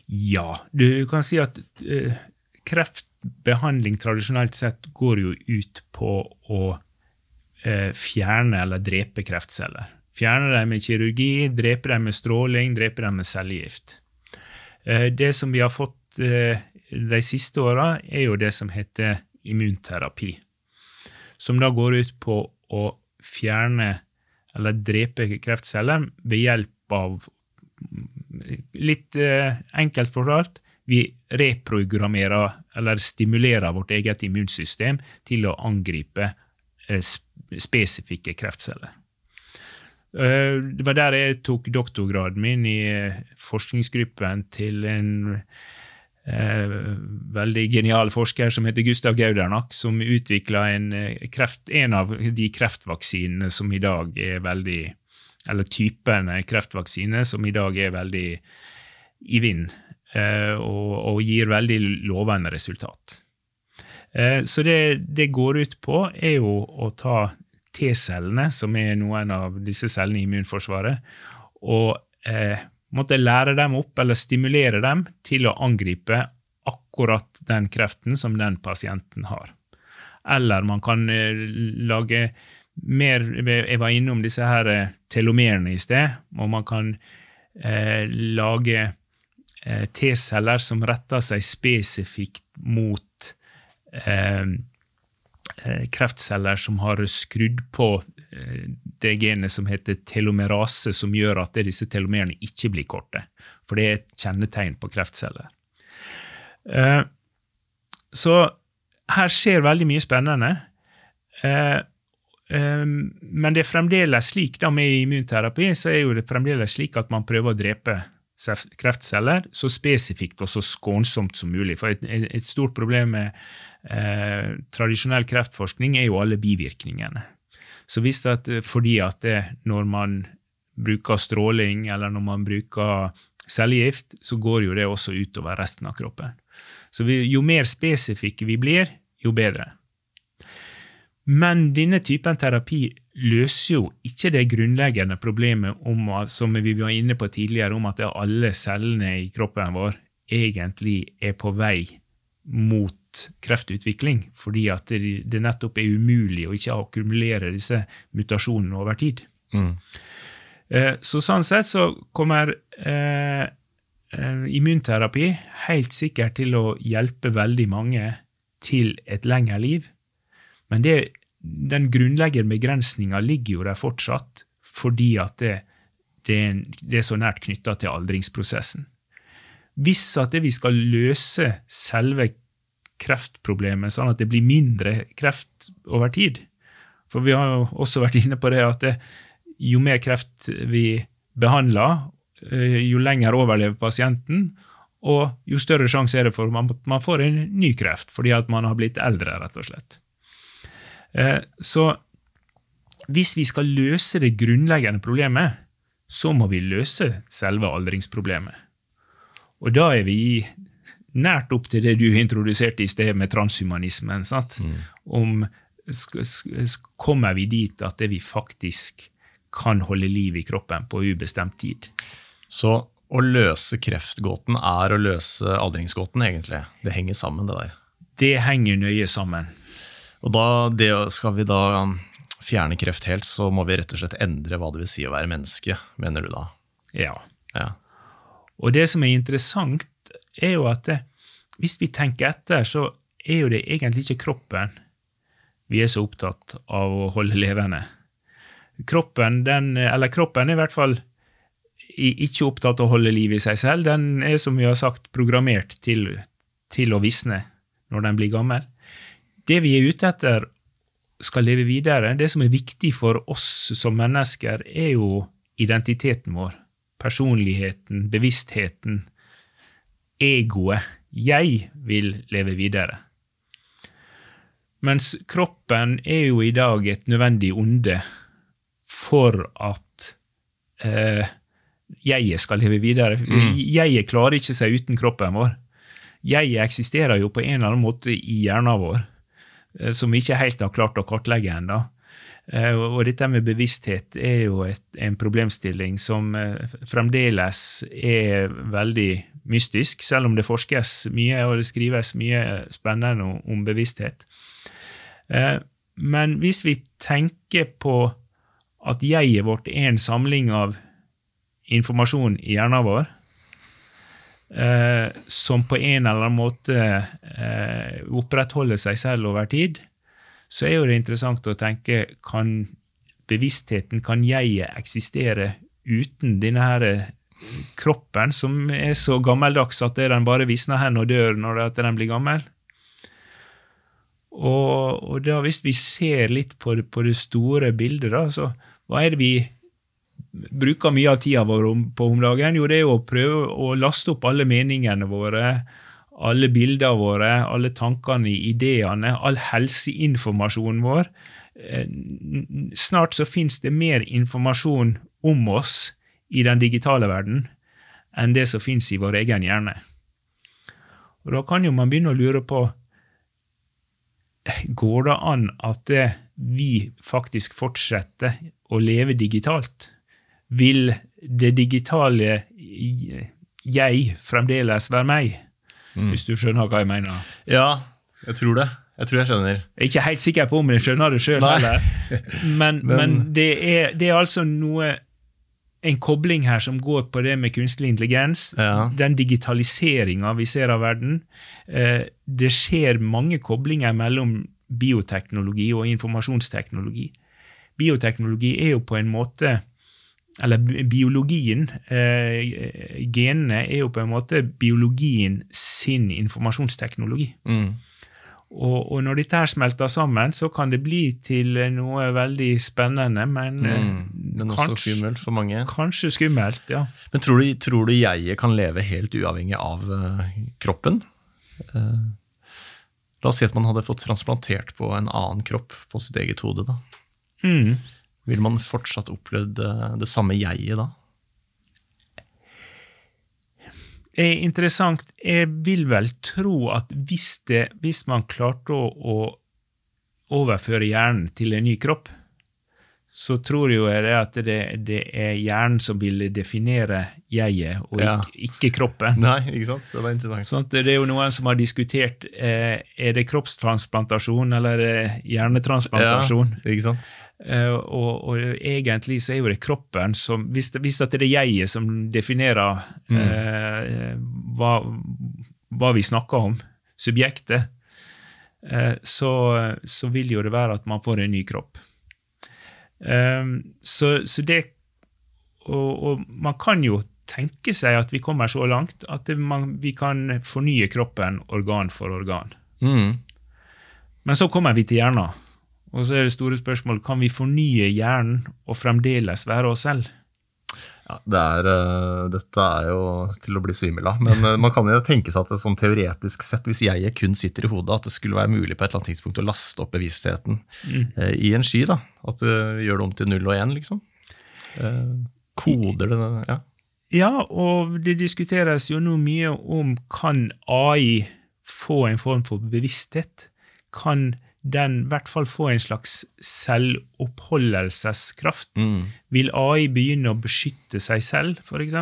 Ja, du kan si at uh, kreftbehandling tradisjonelt sett går jo ut på å uh, fjerne eller drepe kreftceller. Fjerne dem med kirurgi, drepe dem med stråling, drepe dem med cellegift. Uh, det som vi har fått de siste åra, er jo det som heter immunterapi. Som da går ut på å fjerne eller drepe kreftceller ved hjelp av Litt eh, enkelt fortalt vi reprogrammerer eller stimulerer vårt eget immunsystem til å angripe eh, spesifikke kreftceller. Eh, det var der jeg tok doktorgraden min, i forskningsgruppen til en eh, veldig genial forsker som heter Gustav Gaudernak, som utvikla en, en, av de kreftvaksinene som i dag er veldig Eller typen kreftvaksine som i dag er veldig i vind. Eh, og, og, gir veldig lovende resultat. Eh, så det det går ut på, er jo å ta T-cellene, som er noen av disse cellene i immunforsvaret, og eh, måtte lære dem opp, eller stimulere dem, til å angripe akkurat den kreften som den pasienten har. Eller man kan eh, lage mer Jeg var innom disse her eh, telomerene i sted, og man kan eh, lage eh, T-celler som retter seg spesifikt mot eh, eh, kreftceller som har skrudd på det genet som heter telomerase, som gjør at disse telomerene ikke blir korte. For det er et kjennetegn på kreftceller. Eh, så her skjer veldig mye spennende. Eh, eh, men det er fremdeles slik da med immunterapi så er jo det fremdeles slik at man prøver å drepe kreftceller så spesifikt og så skånsomt som mulig. For et, et stort problem med eh, tradisjonell kreftforskning er jo alle bivirkningene. Så hvis det, fordi at det, når man bruker stråling, eller når man bruker cellegift, så går jo det også utover resten av kroppen. Så vi, jo mer spesifikke vi blir, jo bedre. Men denne typen terapi løser jo ikke det grunnleggende problemet om, som vi var inne på tidligere, om at alle cellene i kroppen vår egentlig er på vei mot kreftutvikling, fordi at det, det nettopp er umulig å ikke akkumulere disse mutasjonene over tid. Mm. Eh, så sånn sett så kommer eh, eh, immunterapi helt sikkert til å hjelpe veldig mange til et lengre liv. Men det, den grunnleggende begrensninga ligger jo der fortsatt, fordi at det, det, er, det er så nært knytta til aldringsprosessen. Hvis at vi skal løse selve kreftproblemet, sånn at det blir mindre kreft over tid For vi har jo også vært inne på det at det, jo mer kreft vi behandler, eh, jo lenger overlever pasienten, og jo større sjanse er det for at man får en ny kreft fordi at man har blitt eldre, rett og slett. Eh, så hvis vi skal løse det grunnleggende problemet, så må vi løse selve aldringsproblemet. Og da er vi nært opp til det du introduserte i sted med transhumanismen. Mm. Om Kommer vi dit at det vi faktisk kan holde liv i kroppen på ubestemt tid. Så å løse kreftgåten er å løse aldringsgåten, egentlig. Det henger sammen, det der. Det henger nøye sammen. Og da det, skal vi da um, fjerne kreft helt, så må vi rett og slett endre hva det vil si å være menneske, mener du da? Ja. ja. Og det som er interessant, er jo at det, hvis vi tenker etter, så er jo det egentlig ikke kroppen vi er så opptatt av å holde levende kroppen, den, eller kroppen er i hvert fall ikke opptatt av å holde liv i seg selv. Den er, som vi har sagt, programmert til, til å visne når den blir gammel. Det vi er ute etter skal leve videre, det som er viktig for oss som mennesker, er jo identiteten vår. Personligheten, bevisstheten, egoet. Jeg vil leve videre. Mens kroppen er jo i dag et nødvendig onde for at eh, jeget skal leve videre. Mm. Jeget klarer ikke seg uten kroppen vår. Jeget eksisterer jo på en eller annen måte i hjernen vår, eh, som vi ikke helt har klart å kartlegge ennå. Eh, og dette med bevissthet er jo et, en problemstilling som eh, fremdeles er veldig mystisk, selv om det forskes mye og det skrives mye spennende om, bevissthet. Men hvis vi tenker på at jeget vårt er en samling av informasjon i hjernen vår eh, som på en eller annen måte eh, opprettholder seg selv over tid, så er jo det interessant å tenke kan bevisstheten, kan jeget eksistere uten denne her eh, kroppen, som er så gammeldags at den bare visner hen og dør når den blir gammel? Og, og da hvis vi ser litt på det, på det store bildet, da, så, hva er det vi bruker mye av tida vår på om dagen? Jo, det er jo å prøve å laste opp alle meningene våre, alle bildene våre, alle tankene, ideene, all helseinformasjonen vår. Eh, snart så fins det mer informasjon om oss i den digitale verden enn det som fins i vår egen hjerne. Og Da kan jo man begynne å lure på Går det an at vi faktisk fortsetter å leve digitalt, vil det digitale jeg fremdeles være meg? Mm. Hvis du skjønner hva jeg mener? Ja, jeg tror det. Jeg tror jeg skjønner. Jeg er ikke helt sikker på om jeg skjønner det sjøl heller. Men, Men- men det, er, det er altså noe en kobling her som går på det med kunstig intelligens. Ja. Den digitaliseringa vi ser av verden. Eh, det skjer mange koblinger mellom bioteknologi og informasjonsteknologi. Bioteknologi er jo på en måte Eller biologien, eh, genene, er jo på en måte biologien sin informasjonsteknologi. Mm. Og, og når dette her smelter sammen, så kan det bli til noe veldig spennende, men eh, Mm. Men også kanskje, skummelt for mange. kanskje skummelt. ja. Men tror du, tror du jeget kan leve helt uavhengig av uh, kroppen? Uh, la oss si at man hadde fått transplantert på en annen kropp på sitt eget hode. da. Mm. Vil man fortsatt opplevd eh, det samme jeget da? Er interessant. Jeg vil vel tro at hvis, det, hvis man klarte å, å overføre hjernen til en ny kropp, så tror jo jeg det at det, det er hjernen som vil definere jeget, og Ja. ikke, ikke kroppen. Nei, ikke sant? Så det er interessant. Sånn, det er jo noen som har diskutert eh, er det kroppstransplantasjon eller er det hjernetransplantasjon. Ja, ikke sant? Eh, og, og egentlig så er jo det kroppen som Hvis, hvis det er jeget som definerer eh, hva, hva vi snakker om, subjektet, eh, så, så vil jo det være at man får en ny kropp. Eh, så, så det og, og man kan jo tenke seg at vi kommer så langt at det, man, vi kan fornye kroppen organ for organ. Mm. Men så kommer vi til hjernen. Og så er det store spørsmål kan vi fornye hjernen og fremdeles være oss selv. Ja, det er, eh, dette er jo til å bli svimmel av. Men eh, man kan jo tenke seg at det sånn teoretisk sett, hvis jeg kun sitter i hodet, at det skulle være mulig på et eller annet tidspunkt å laste opp bevisstheten eh, i en sky. da. At du gjør det om til null og én, liksom. Koder det ja. Ja, og det diskuteres jo nå mye om kan AI få en form for bevissthet? Kan den i hvert fall få en slags selvoppholdelseskraft? Mm. Vil AI begynne å beskytte seg selv, f.eks.?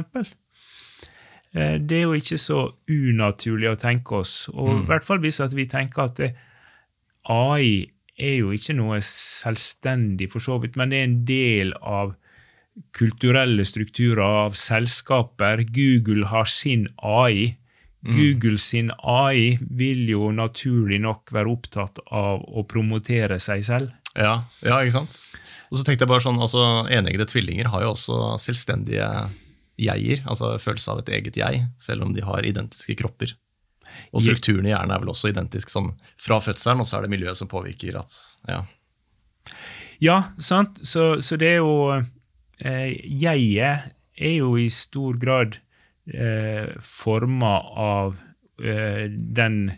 Eh, Det er jo ikke så unaturlig å tenke oss, og i hvert fall hvis vi tenker at det, AI er jo ikke noe selvstendig, for så vidt, men det er en del av kulturelle strukturer, av selskaper. Google har sin AI. Google sin AI vil jo naturlig nok være opptatt av å promotere seg selv. Ja, ja, ikke sant? Og så tenkte jeg bare sånn, altså Eneggede tvillinger har jo også selvstendige jeger, altså følelse av et eget jeg, selv om de har identiske kropper. Og strukturen i hjernen er vel også identisk sånn fra fødselen, og så er det miljøet som påvirker at ja. Ja, sant? Så, så det er jo eh, Jeget er jo i stor grad eh, former av eh, den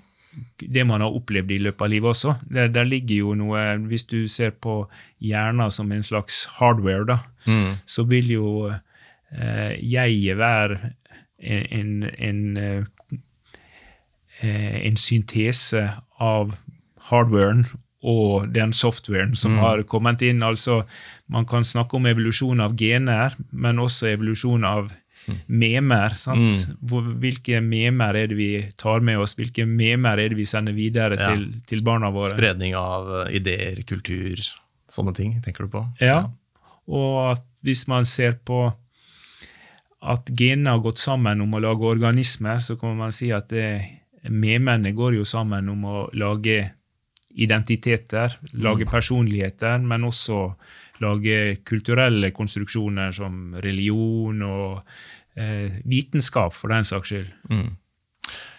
det man har opplevd i løpet av livet også. Der, der ligger jo noe Hvis du ser på hjernen som en slags hardware, da, Mm. så vil jo eh, jeget være en, en, en, eh, eh, en syntese av hardwaren og den softwaren som har kommet inn. Altså, man kan snakke om evolusjon av gener, men også evolusjon av memer. Sant? Hvor, hvilke memer er det vi tar med oss? Hvilke memer er det vi sender videre Ja. til, til barna våre? Spredning av eh, ideer, kultur, sånne ting, tenker du på? Ja. Og at hvis man ser på at genene har gått sammen om å lage organismer, så kan man si at det, memene går jo sammen om å lage identiteter, lage personligheter, men også lage kulturelle konstruksjoner som religion og eh, vitenskap, for den saks skyld. Mm.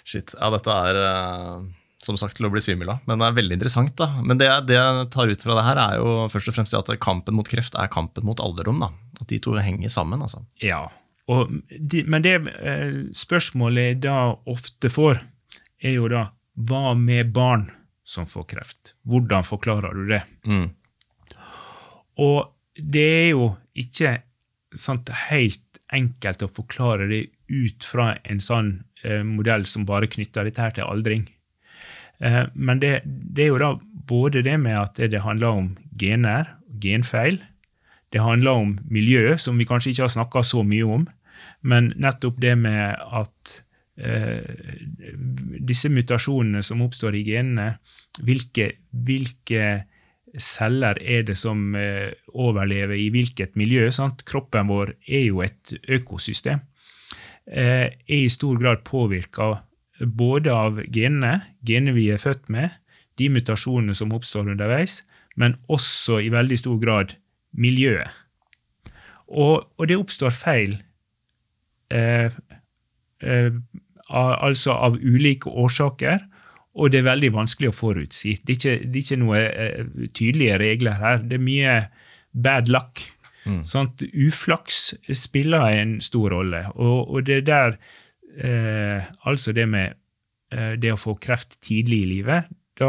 Shit. Ja, dette er eh, som sagt til å bli svimmel av, men det er veldig interessant. da. Men det, det jeg tar ut fra det her, er jo først og fremst at kampen mot kreft er kampen mot alderdom. da. At de to henger sammen. altså. Ja, og de, men det eh, spørsmålet jeg da ofte får, er jo da hva med barn som får kreft? Hvordan forklarer du det? Mm. Og det er jo ikke sant, helt enkelt å forklare det ut fra en sånn eh, modell som bare knytter dette her til aldring. Eh, men det, det er jo da både det med at det handler om gener, genfeil. Det handler om miljø, som vi kanskje ikke har snakka så mye om. Men nettopp det med at eh, disse mutasjonene som oppstår i genene, hvilke, hvilke celler er det som eh, overlever i hvilket miljø? Sant? Kroppen vår er jo et økosystem. Eh, er i stor grad påvirka både av genene, genene vi er født med, de mutasjonene som oppstår underveis, men også i veldig stor grad miljøet. Og, og det oppstår feil eh, eh, altså av ulike årsaker, og det er veldig vanskelig å forutsi. Det er ikke, det er ikke noe uh, tydelige regler her. Det er mye bad luck. Mm. Sånn Uflaks spiller en stor rolle. Og, og det der uh, Altså det med uh, det å få kreft tidlig i livet da,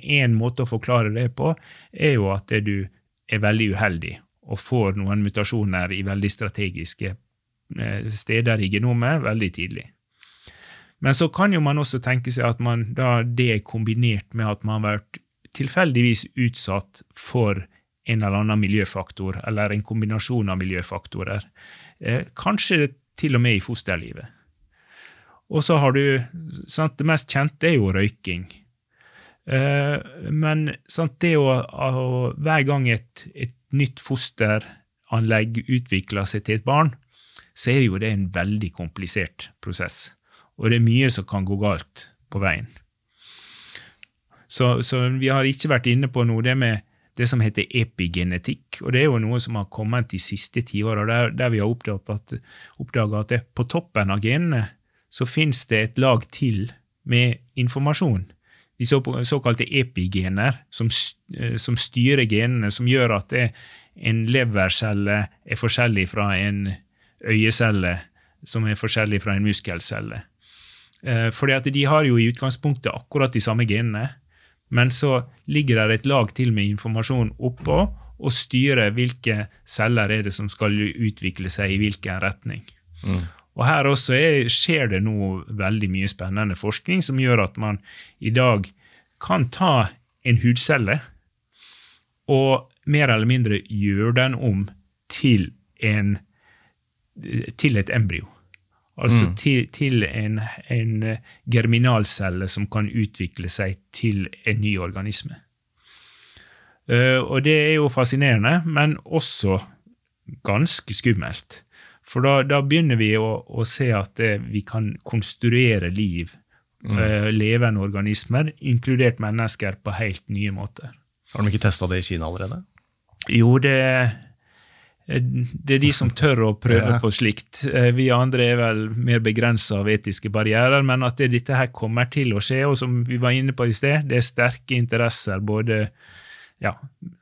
En måte å forklare det på er jo at du er veldig uheldig og får noen mutasjoner i veldig strategiske steder i genomet veldig tidlig. Men så kan jo man også tenke seg at man, da det er kombinert med at man har vært tilfeldigvis utsatt for en eller annen miljøfaktor, eller en kombinasjon av miljøfaktorer. Eh, kanskje til og med i fosterlivet. Og så har du sant, Det mest kjente er jo røyking. Eh, men sant, det å, å, Hver gang et, et nytt fosteranlegg utvikler seg til et barn, så er jo det en veldig komplisert prosess. Og det er mye som kan gå galt på veien. Så, så vi har ikke vært inne på noe det med det som heter epigenetikk. og Det er jo noe som har kommet de siste tiåra, der, der vi har oppdaget at, at det, på toppen av genene så finnes det et lag til med informasjon. De så, såkalte epigener, som, eh, som, styrer genene, som gjør at det, en levercelle er forskjellig fra en øyecelle, som er forskjellig fra en muskelcelle. Eh, fordi at de har jo i utgangspunktet akkurat de samme genene, men så ligger det et lag til med informasjon oppå og styrer hvilke celler er det som skal utvikle seg i hvilken retning. Mm. Og Her også er, skjer det nå veldig mye spennende forskning som gjør at man i dag kan ta en hudcelle og mer eller mindre gjøre den om til, en, til et embryo. Altså mm. til, til en, en, germinalcelle som kan utvikle seg til en ny organisme. Uh, og det er jo fascinerende, men også ganske skummelt. For da, da begynner vi å, å se at det, vi kan konstruere liv, mm. uh, levende organismer, inkludert mennesker, på helt nye måter. Har de ikke testa det i Kina allerede? Jo, det Eh, det er de som tør å prøve på slikt. Eh, vi andre er vel mer begrensa av etiske barrierer, men at dette her kommer til å skje, og som vi var inne på i sted, det er sterke interesser, både ja,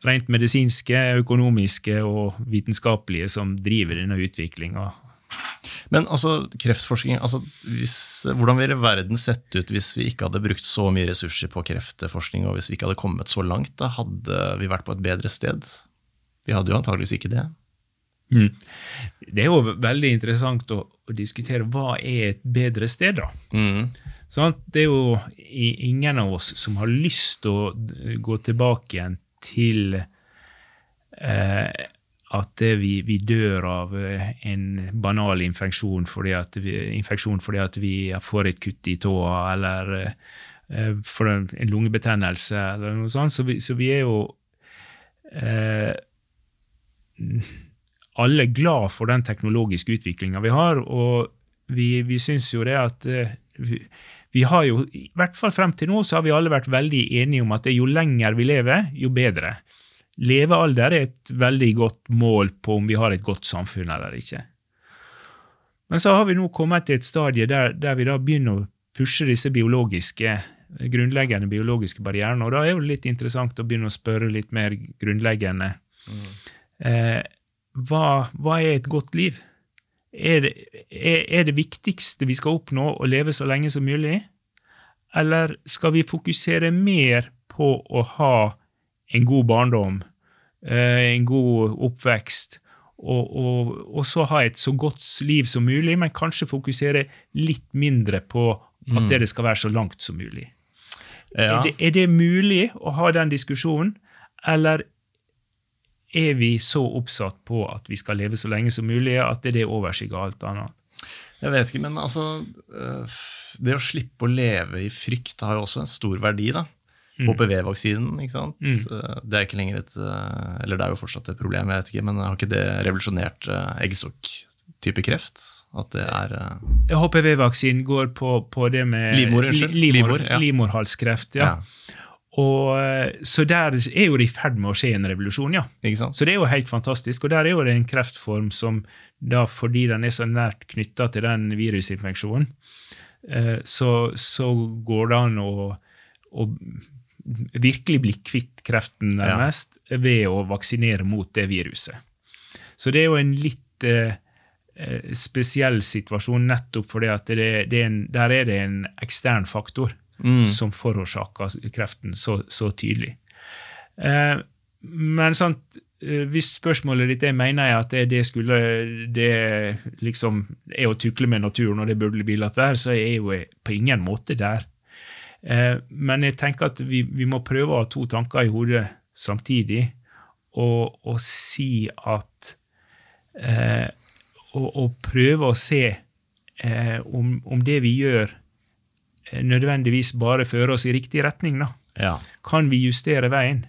rent medisinske, økonomiske og vitenskapelige, som driver denne utviklinga. Men altså, kreftforskning, altså, hvis, hvordan ville verden sett ut hvis vi ikke hadde brukt så mye ressurser på kreftforskning, og hvis vi ikke hadde kommet så langt? Da hadde vi vært på et bedre sted? Vi hadde jo antageligvis ikke det. Mm. Det er jo veldig interessant å, å, diskutere hva er et bedre sted, da. Mm. Sånn, det er jo ingen av oss som har lyst til å gå tilbake igjen til eh, at vi, vi, dør av eh, en banal infeksjon fordi at vi, infeksjon fordi at vi får et kutt i tåa, eller eh, for en, en lungebetennelse, eller noe sånt. Så vi, så vi er jo eh, alle glad for den teknologiske utviklinga vi har, og vi, vi syns jo det at eh, vi, vi, har jo, I hvert fall frem til nå så har vi alle vært veldig enige om at jo lenger vi lever, jo bedre. Levealder er et veldig godt mål på om vi har et godt samfunn eller ikke. Men så har vi nå kommet til et stadie der, der vi da begynner å pushe disse biologiske, grunnleggende biologiske barrierene. Og da er det litt interessant å begynne å spørre litt mer grunnleggende. Mm. Eh, hva, hva er et godt liv? Er det, er, er det, viktigste vi skal oppnå, å leve så lenge som mulig? Eller skal vi fokusere mer på å ha en god barndom, eh, en god oppvekst, og, og, og, så ha et så godt liv som mulig, men kanskje fokusere litt mindre på at mm. det skal være så langt som mulig? Ja. Er, det, er, det, mulig å ha den diskusjonen, eller er vi så oppsatt på at vi skal leve så lenge som mulig, at det er overskygger alt annet. Jeg vet ikke, men altså øh, Det å slippe å leve i frykt har jo også en stor verdi, da. HPV-vaksinen, ikke sant. Mm. Det er ikke lenger et øh, Eller det er jo fortsatt et problem, jeg vet ikke, men har ikke det revolusjonert øh, eggstokk-type kreft? At det er øh, HPV-vaksinen går på, på det med Livmor, unnskyld. Livmorhalskreft, livmor, Livmor, ja. Ja. Og, eh, så der er jo det i ferd med å skje en revolusjon, ja. Så det er jo helt fantastisk. Og der er jo det en kreftform som da, fordi den er så nært knytta til den virusinfeksjonen, eh, så, så går det an å, å virkelig bli kvitt kreften nærmest ved å vaksinere mot det viruset. Så det er jo en litt eh, eh, spesiell situasjon nettopp fordi at det, det er en, der er det en ekstern faktor som forårsaker kreften så, så tydelig. Eh, men sant, eh, hvis spørsmålet ditt er mener jeg at det, det skulle det liksom er å tukle med naturen, og det burde bli latt være, så er jeg jo på ingen måte der. Eh, men jeg tenker at vi, vi må prøve å ha to tanker i hodet samtidig, og, og si at eh, og, og prøve å se eh, om, om det vi gjør, nødvendigvis bare fører oss i riktig retning. da. Ja. Kan vi justere veien?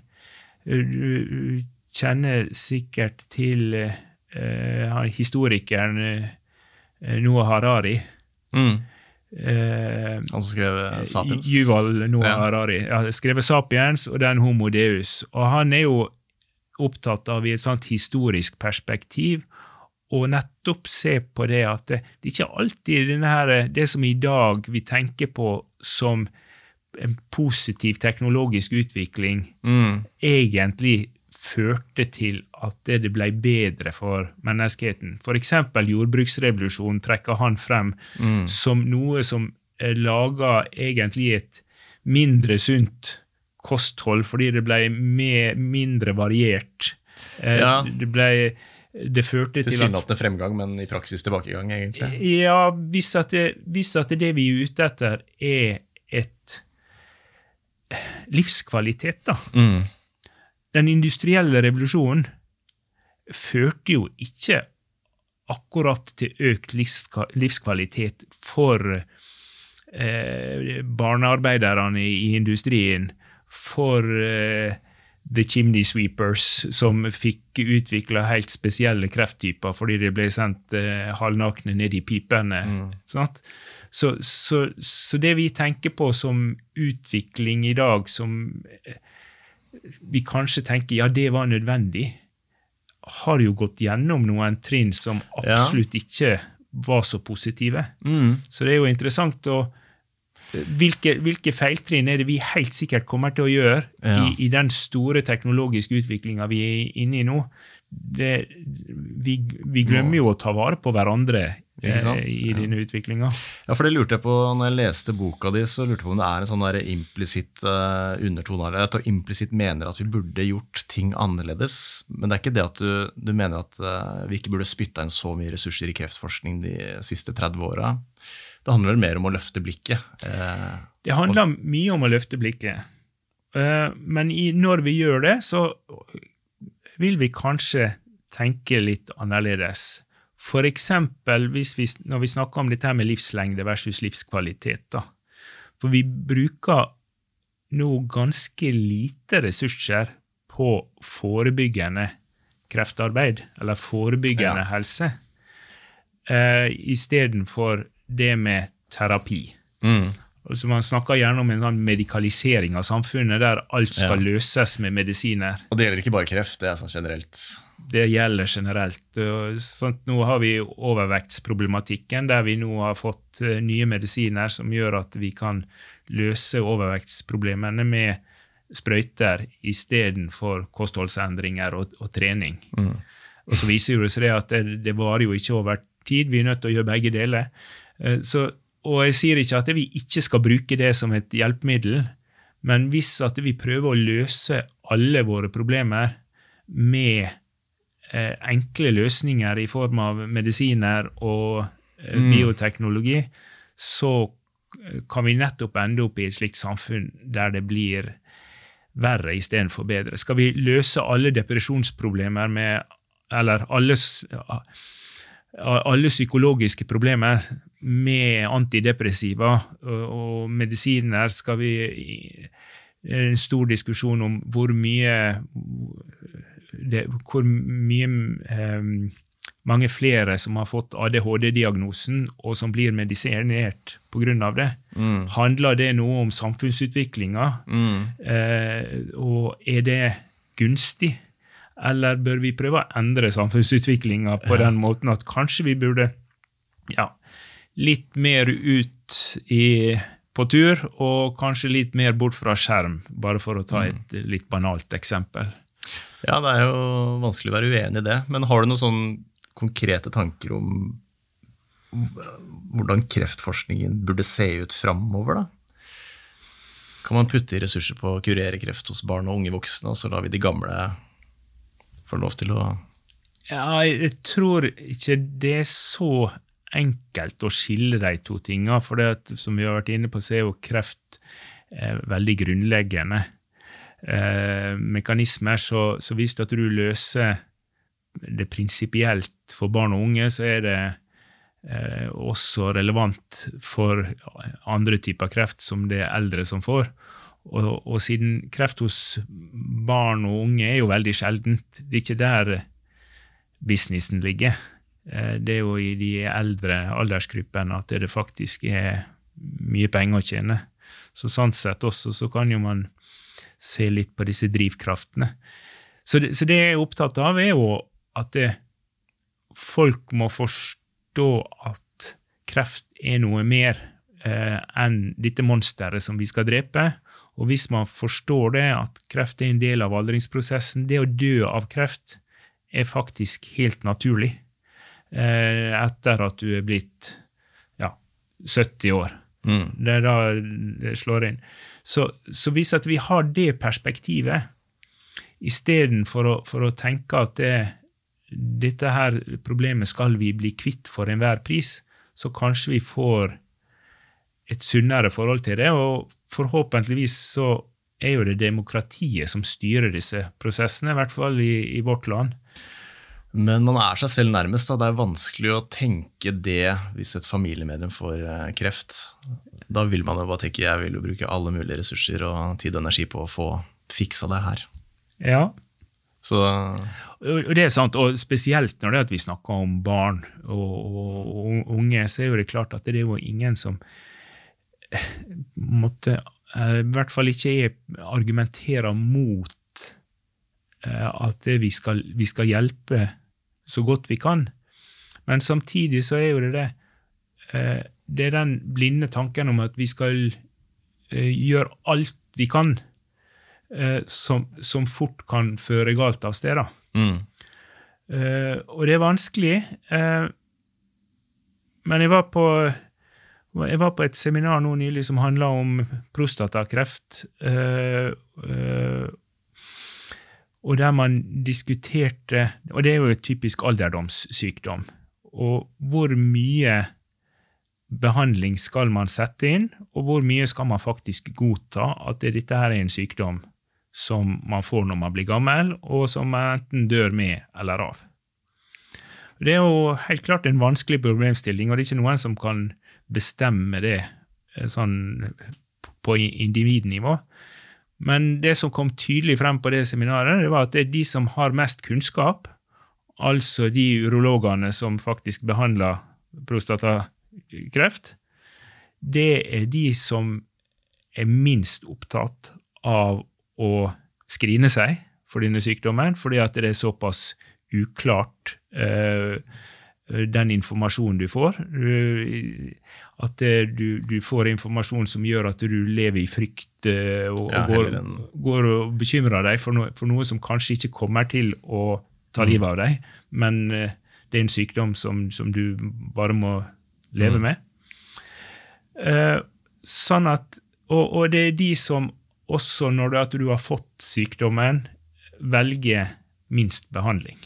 Du kjenner sikkert til uh, historikeren eh, Noah Harari. Mm. Uh, Han som skrev Sapiens. Yuval Noah Ja. Harari. Ja, skrevet 'Sapiens' og den 'Homo Deus'. Og han er jo opptatt av i et sånt historisk perspektiv og nettopp se på det at det, det er ikke alltid her, det som i dag vi tenker på som en positiv teknologisk utvikling, Mm. egentlig førte til at det ble bedre for menneskeheten. Eksempel jordbruksrevolusjonen trekker han frem som noe som lager egentlig et mindre sunt kosthold, fordi det ble mer, mindre variert. Eh, Ja. Det ble det førte til at Tilsynelatende fremgang, men i praksis tilbakegang, egentlig. ja, hvis at, det, hvis at det vi er ute etter, er et livskvalitet, da. Mm. Den industrielle revolusjonen førte jo ikke akkurat til økt livskvalitet for eh, barnearbeiderne i industrien, for eh, the chimney sweepers, som fikk utvikla helt spesielle krefttyper fordi de ble sendt eh, halvnakne ned i pipene. Sant? Så, så, så det vi tenker på som utvikling i dag, som eh, vi kanskje tenker ja, det var nødvendig, har jo gått gjennom noen trinn som absolutt ikke var så positive. Mm. Så det er jo interessant å hvilke, hvilke feiltrinn er det vi helt sikkert kommer til å gjøre Ja. i, i den store teknologiske utviklinga vi er inne i nå? Det, vi, vi glemmer jo å ta vare på hverandre eh, i Ja. denne utviklinga. Ja, for det lurte jeg på når jeg leste boka di, så lurte jeg på om det er en sånn implisitt uh, undertone her. At du implisitt mener at vi burde gjort ting annerledes. Men det er ikke det at du, du mener at uh, vi ikke burde spytta inn så mye ressurser i kreftforskning de siste 30 åra. Det handler vel mer om å løfte blikket. Eh, Det handler mye om å løfte blikket. Eh, Men i, når vi gjør det, så vil vi kanskje tenke litt annerledes. Eksempel når vi snakker om dette med livslengde versus livskvalitet. Da. For vi bruker nå ganske lite ressurser på forebyggende kreftarbeid, eller forebyggende Ja. helse, eh, istedenfor det med terapi. mm. Altså Man snakker gjerne om en sånn medikalisering av samfunnet, der alt skal Ja. løses med medisiner. Og det gjelder ikke bare kreft, det er sånn generelt. Det gjelder generelt. Sånn, nå har vi overvektsproblematikken, der vi nå har fått eh, nye medisiner som gjør at vi kan løse overvektsproblemene med sprøyter istedenfor kostholdsendringer og, og trening. Og så viser det seg at det, det varer jo ikke over tid. Vi er nødt til å gjøre begge deler. Eh, Så, og jeg sier ikke at vi ikke skal bruke det som et hjelpemiddel, men hvis at vi prøver å løse alle våre problemer med eh, enkle løsninger i form av medisiner og eh, bioteknologi, så eh, kan vi nettopp ende opp i et slikt samfunn der det blir verre istedenfor bedre. Skal vi løse alle depresjonsproblemer med Eller alle alle psykologiske problemer med antidepressiva og, medisiner skal vi Det er en stor diskusjon om hvor mye det, hvor mye um, mange flere som har fått ADHD-diagnosen, og som blir medisinert pga. det. Mm. Handler det noe om samfunnsutviklinga? Mm. Eh, og er det gunstig? Eller bør vi prøve å endre samfunnsutviklinga på den måten at kanskje vi burde ja, litt mer ut i, på tur, og kanskje litt mer bort fra skjerm, bare for å ta et litt banalt eksempel. Ja, det er jo vanskelig å være uenig i det. Men har du noen sånn konkrete tanker om hvordan kreftforskningen burde se ut framover, da? Kan man putte ressurser på å kurere kreft hos barn og unge voksne, og så lar vi de gamle få lov til å Ja, jeg tror ikke det er så enkelt å skille de to tingene. For det som vi har vært inne på, så er jo kreft eh, veldig grunnleggende eh, mekanismer. Så, så hvis du løser det prinsipielt for barn og unge, så er det eh, også relevant for andre typer kreft som det er eldre som får. Og, og siden kreft hos barn og unge er jo veldig sjeldent, det er ikke der businessen ligger. Eh, Det er jo i de eldre aldersgruppene at det faktisk er mye penger å tjene. Så sånn sett også så kan jo man se litt på disse drivkraftene. Så det, så det jeg er opptatt av, er jo at det, folk må forstå at kreft er noe mer eh, enn dette monsteret som vi skal drepe. Og hvis man forstår det, at kreft er en del av aldringsprosessen, det å dø av kreft er faktisk helt naturlig etter at du er blitt ja, 70 år. mm. Det er da det slår inn. Så, så hvis at vi har det perspektivet, istedenfor å, for å tenke at det, dette her problemet skal vi bli kvitt for enhver pris, så kanskje vi får et sunnere forhold til det. Og forhåpentligvis så er jo det demokratiet som styrer disse prosessene, i hvert fall i, i vårt land. Men man er seg selv nærmest. Da. Det er vanskelig å tenke det hvis et familiemedlem får eh, kreft. Da vil man jo bare tenke jeg vil jo bruke alle mulige ressurser og tid og energi på å få fiksa det her. Ja, Så Og det er sant, og spesielt når det er at vi snakker om barn og, og, og unge, så er jo det klart at det er jo ingen som måtte eh, I hvert fall ikke argumentere argumenterer mot eh, at vi, skal, vi skal hjelpe så godt vi kan. Men samtidig så er jo det det eh, Det er den blinde tanken om at vi skal eh, gjøre alt vi kan, eh, som, som fort kan føre galt av sted. mm. Og det er vanskelig. men jeg var på jeg var på et seminar nå nylig som handla om prostatakreft. Og der man diskuterte Og det er jo et typisk alderdomssykdom. Og hvor mye behandling skal man sette inn, og hvor mye skal man faktisk godta at dette her er en sykdom som man får når man blir gammel, og som man enten dør med eller av. Det er jo helt klart en vanskelig problemstilling, og det er ikke noen som kan bestemme det eh, sånn på individnivå. Men det som kom tydelig frem på det seminaret, det var at det er de som har mest kunnskap, altså de urologene som faktisk behandler prostatakreft, det er de som er minst opptatt av å skrine seg for denne sykdommen, fordi at det er såpass uklart eh, den informasjonen du får. At du, du får informasjon som gjør at du lever i frykt eh, og, Ja, og går, går og bekymrer deg for noe, for noe som kanskje ikke kommer til å ta livet av deg, men eh, det er en sykdom som, som du bare må leve med. Eh, sånn at, og, og det er de som også når du, du har fått sykdommen, velger minst behandling.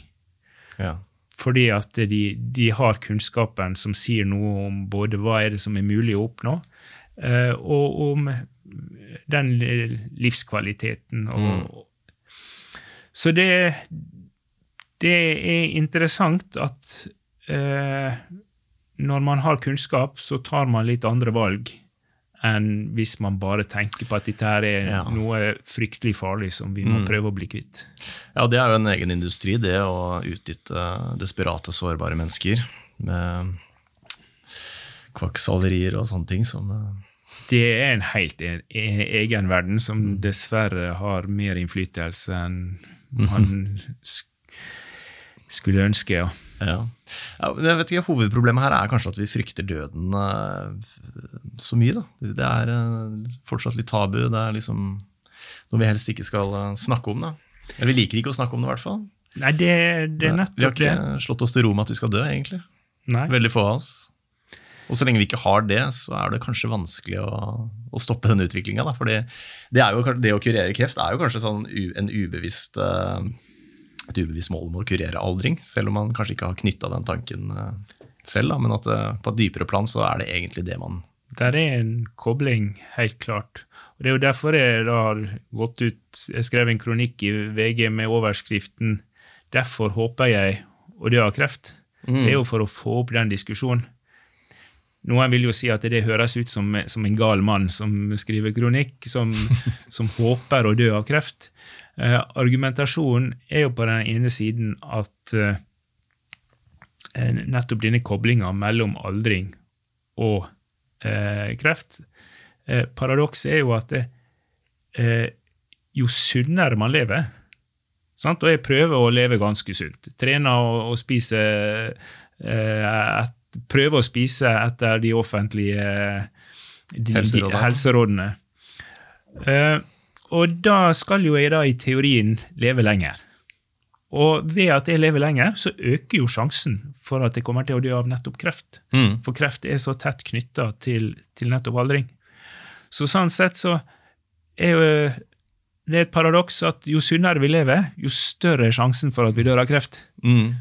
ja. Fordi at de, de har kunnskapen som sier noe om både hva er det som er mulig å oppnå, eh, og om den livskvaliteten. Og, Så det, det er interessant at eh, når man har kunnskap, så tar man litt andre valg enn hvis man bare tenker på at dette her er Ja. noe fryktelig farlig som vi må Mm. prøve å bli kvitt. Ja, det er jo en egen industri, det å utnytte desperate, sårbare mennesker med kvakksalverier og sånne ting som eh, Det er en helt e e egen verden som Mm. dessverre har mer innflytelse enn man sk skulle ønske. ja. Ja. ja jeg vet ikke, Hovedproblemet her er kanskje at vi frykter døden eh, så mye. da. Det er eh, fortsatt litt tabu. Det er liksom noe vi helst ikke skal eh, snakke om. da. Eller vi liker ikke å snakke om det, i hvert fall. Nei, det, det er Vi har ikke slått oss til ro med at vi skal dø, egentlig. Nei. Veldig få av oss. Og så lenge vi ikke har det, så er det kanskje vanskelig å, å stoppe den utviklinga. Det, det, å kurere kreft er jo kanskje sånn en ubevisst, eh, et ubevisst mål om å kurere aldring, selv om man kanskje ikke har knytta den tanken selv. Da, men at på et dypere plan så er det egentlig det man Der er en kobling, helt klart. Og Det er jo derfor jeg da har gått ut Jeg skrev en kronikk i VG med overskriften 'Derfor håper jeg å dø av kreft'. Det er jo for å få opp den diskusjonen. Noen vil jo si at det høres ut som, som en gal mann som skriver kronikk, som, som håper å dø av kreft. Eh, argumentasjonen er jo på den ene siden at eh, eh, nettopp denne koblinga mellom aldring og kreft eh, Paradokset er jo at det, eh, jo sunnere man lever sant? Og jeg prøver å leve ganske sunt. Trener og, og spiser eh, et, Prøver å spise etter de offentlige de, Helserådene. De, helserådene. Eh, og da skal jo jeg da i teorien leve lenger. Og ved at jeg lever lenger, så øker jo sjansen for at jeg kommer til å dø av nettopp kreft. Mm. For kreft er så tett knytta til, til nettopp aldring. Så sånn sett så er jo det er et paradoks at jo sunnere vi lever, jo større er sjansen for at vi dør av kreft. Mm.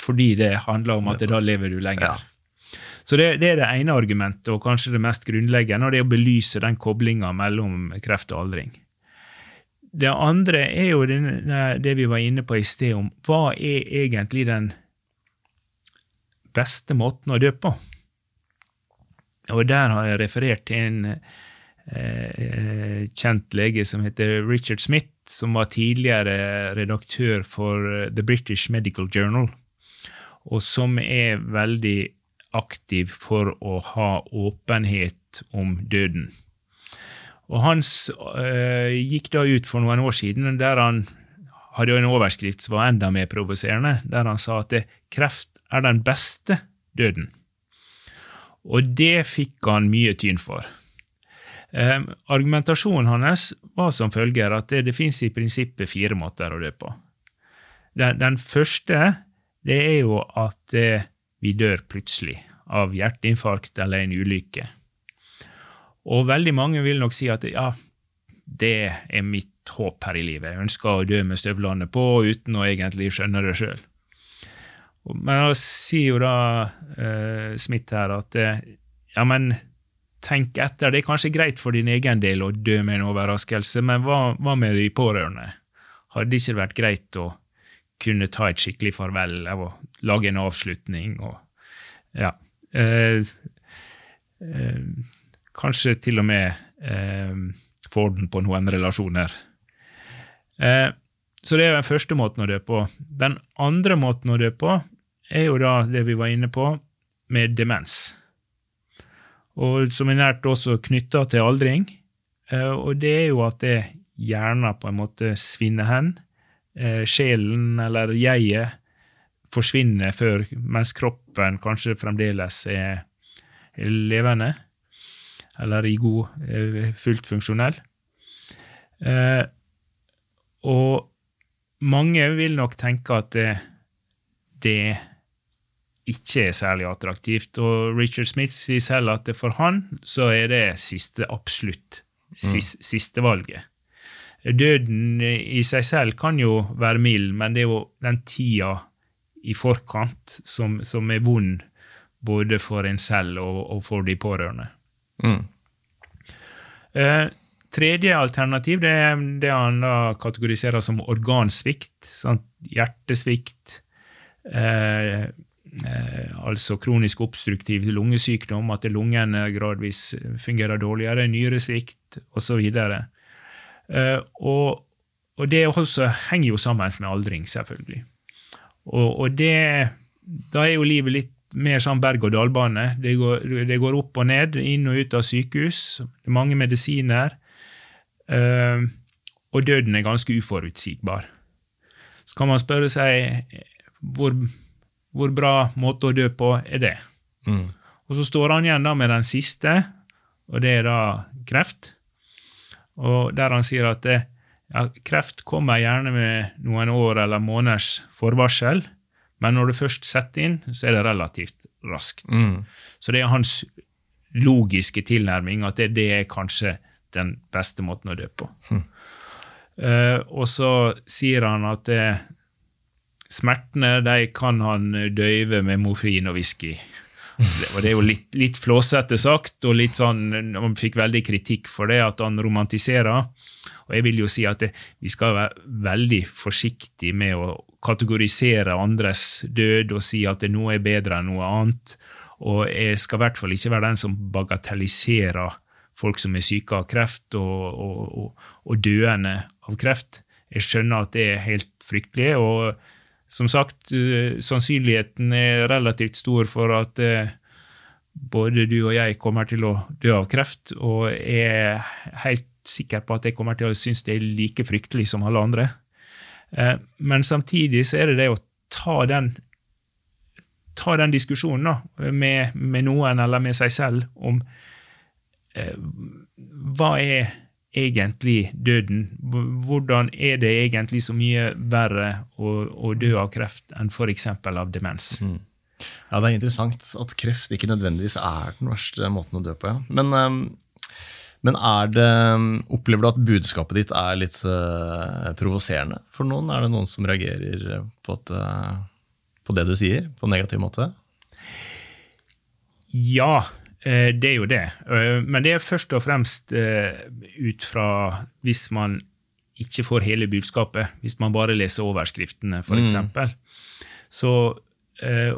Fordi det handler om at da lever du lenger. Ja. Så det, det er det ene argumentet, og kanskje det mest grunnleggende, og det er å belyse den koblinga mellom kreft og aldring. Det andre er jo det vi var inne på i sted, om hva er egentlig den beste måten å dø på? Og der har jeg referert til en eh, kjent lege som heter Richard Smith, som var tidligere redaktør for The British Medical Journal, og som er veldig aktiv for å ha åpenhet om døden. Og han øh, gikk da ut for noen år siden der han hadde en overskrift som var enda mer provoserende, der han sa at kreft er den beste døden. Og det fikk han mye tyn for. Eh, argumentasjonen hans var som følger at det, det fins i prinsippet fire måter å dø på. Den, den første det er jo at eh, vi dør plutselig av hjerteinfarkt eller en ulykke. Og veldig mange vil nok si at ja, det er mitt håp her i livet. Jeg ønsker å dø med støvlene på uten å egentlig skjønne det sjøl. Men da sier jo da uh, Smith her at eh, ja, men tenk etter. Det er kanskje greit for din egen del å dø med en overraskelse, men hva, hva med de pårørende? Hadde det ikke vært greit å kunne ta et skikkelig farvel av å lage en avslutning og ja. Uh, eh, kanskje til og med eh, få orden på noen relasjoner. Eh, så det er den første måten å dø på. Den andre måten å dø på er jo da det vi var inne på, med demens. Og som er nært også knytta til aldring. Eh, og det er jo at det hjernen på en måte svinner hen. Eh, sjelen, eller jeget, forsvinner før, mens kroppen kanskje fremdeles er, levende. Eller i god, eh, fullt funksjonell. Eh, og mange vil nok tenke at det, det ikke er særlig attraktivt. Og Richard Smith sier selv at for han så er det siste, absolutt sis, siste valget. Døden i seg selv kan jo være mild, men det er jo den tida i forkant som, som er vond både for en selv og, og for de pårørende. Mm. Eh, tredje alternativ det er det han da kategoriserer som organsvikt. Sant? Hjertesvikt, eh, eh, altså kronisk obstruktiv lungesykdom, at lungene gradvis fungerer dårligere, nyresvikt osv. Eh, og, og det også henger jo sammen med aldring, selvfølgelig. Og, og det, da er jo livet litt mer sånn berg-og-dal-bane. Det, det, går opp og ned, inn og ut av sykehus. Det er mange medisiner. Uh, og døden er ganske uforutsigbar. Så kan man spørre seg hvor, hvor bra måte å dø på er det? Mm. Og så står han igjen da med den siste, og det er da kreft. Og der han sier at det, ja, kreft kommer gjerne med noen år eller måneders forvarsel, men når du først setter inn, så er det relativt raskt. Mm. Så det er hans logiske tilnærming at det, det, er kanskje den beste måten å dø på. Mm. Uh, og så sier han at det, smertene de kan han døyve med mofrin og whisky. Og det er jo litt, litt flåsete sagt, og litt sånn, han fikk veldig kritikk for det, at han romantiserer. Og jeg vil jo si at det, vi skal være veldig forsiktige med å kategorisere andres død og si at noe er bedre enn noe annet. Og jeg skal i hvert fall ikke være den som bagatelliserer folk som er syke av kreft og, og, og, og døende av kreft. Jeg skjønner at det er helt fryktelig. og som sagt, uh, sannsynligheten er relativt stor for at uh, både du og jeg kommer til å dø av kreft, og er helt sikker på at jeg kommer til å synes det er like fryktelig som alle andre. Uh, men samtidig så er det det å ta den, ta den diskusjonen da, med, med, noen eller med seg selv om hva er egentlig døden? Hvordan er det egentlig så mye verre å, å dø av kreft enn f.eks. av demens? Mm. Ja, Det er interessant at kreft ikke nødvendigvis er den verste måten å dø på. ja. Men, um, men det, opplever du at budskapet ditt er litt uh, provoserende for noen? Er det noen som reagerer på, at, uh, på det du sier, på en negativ måte? Ja, Eh, det er jo det. Eh, men det er først og fremst eh, ut fra hvis man ikke får hele budskapet, hvis man bare leser overskriftene, f.eks. Mm. Så,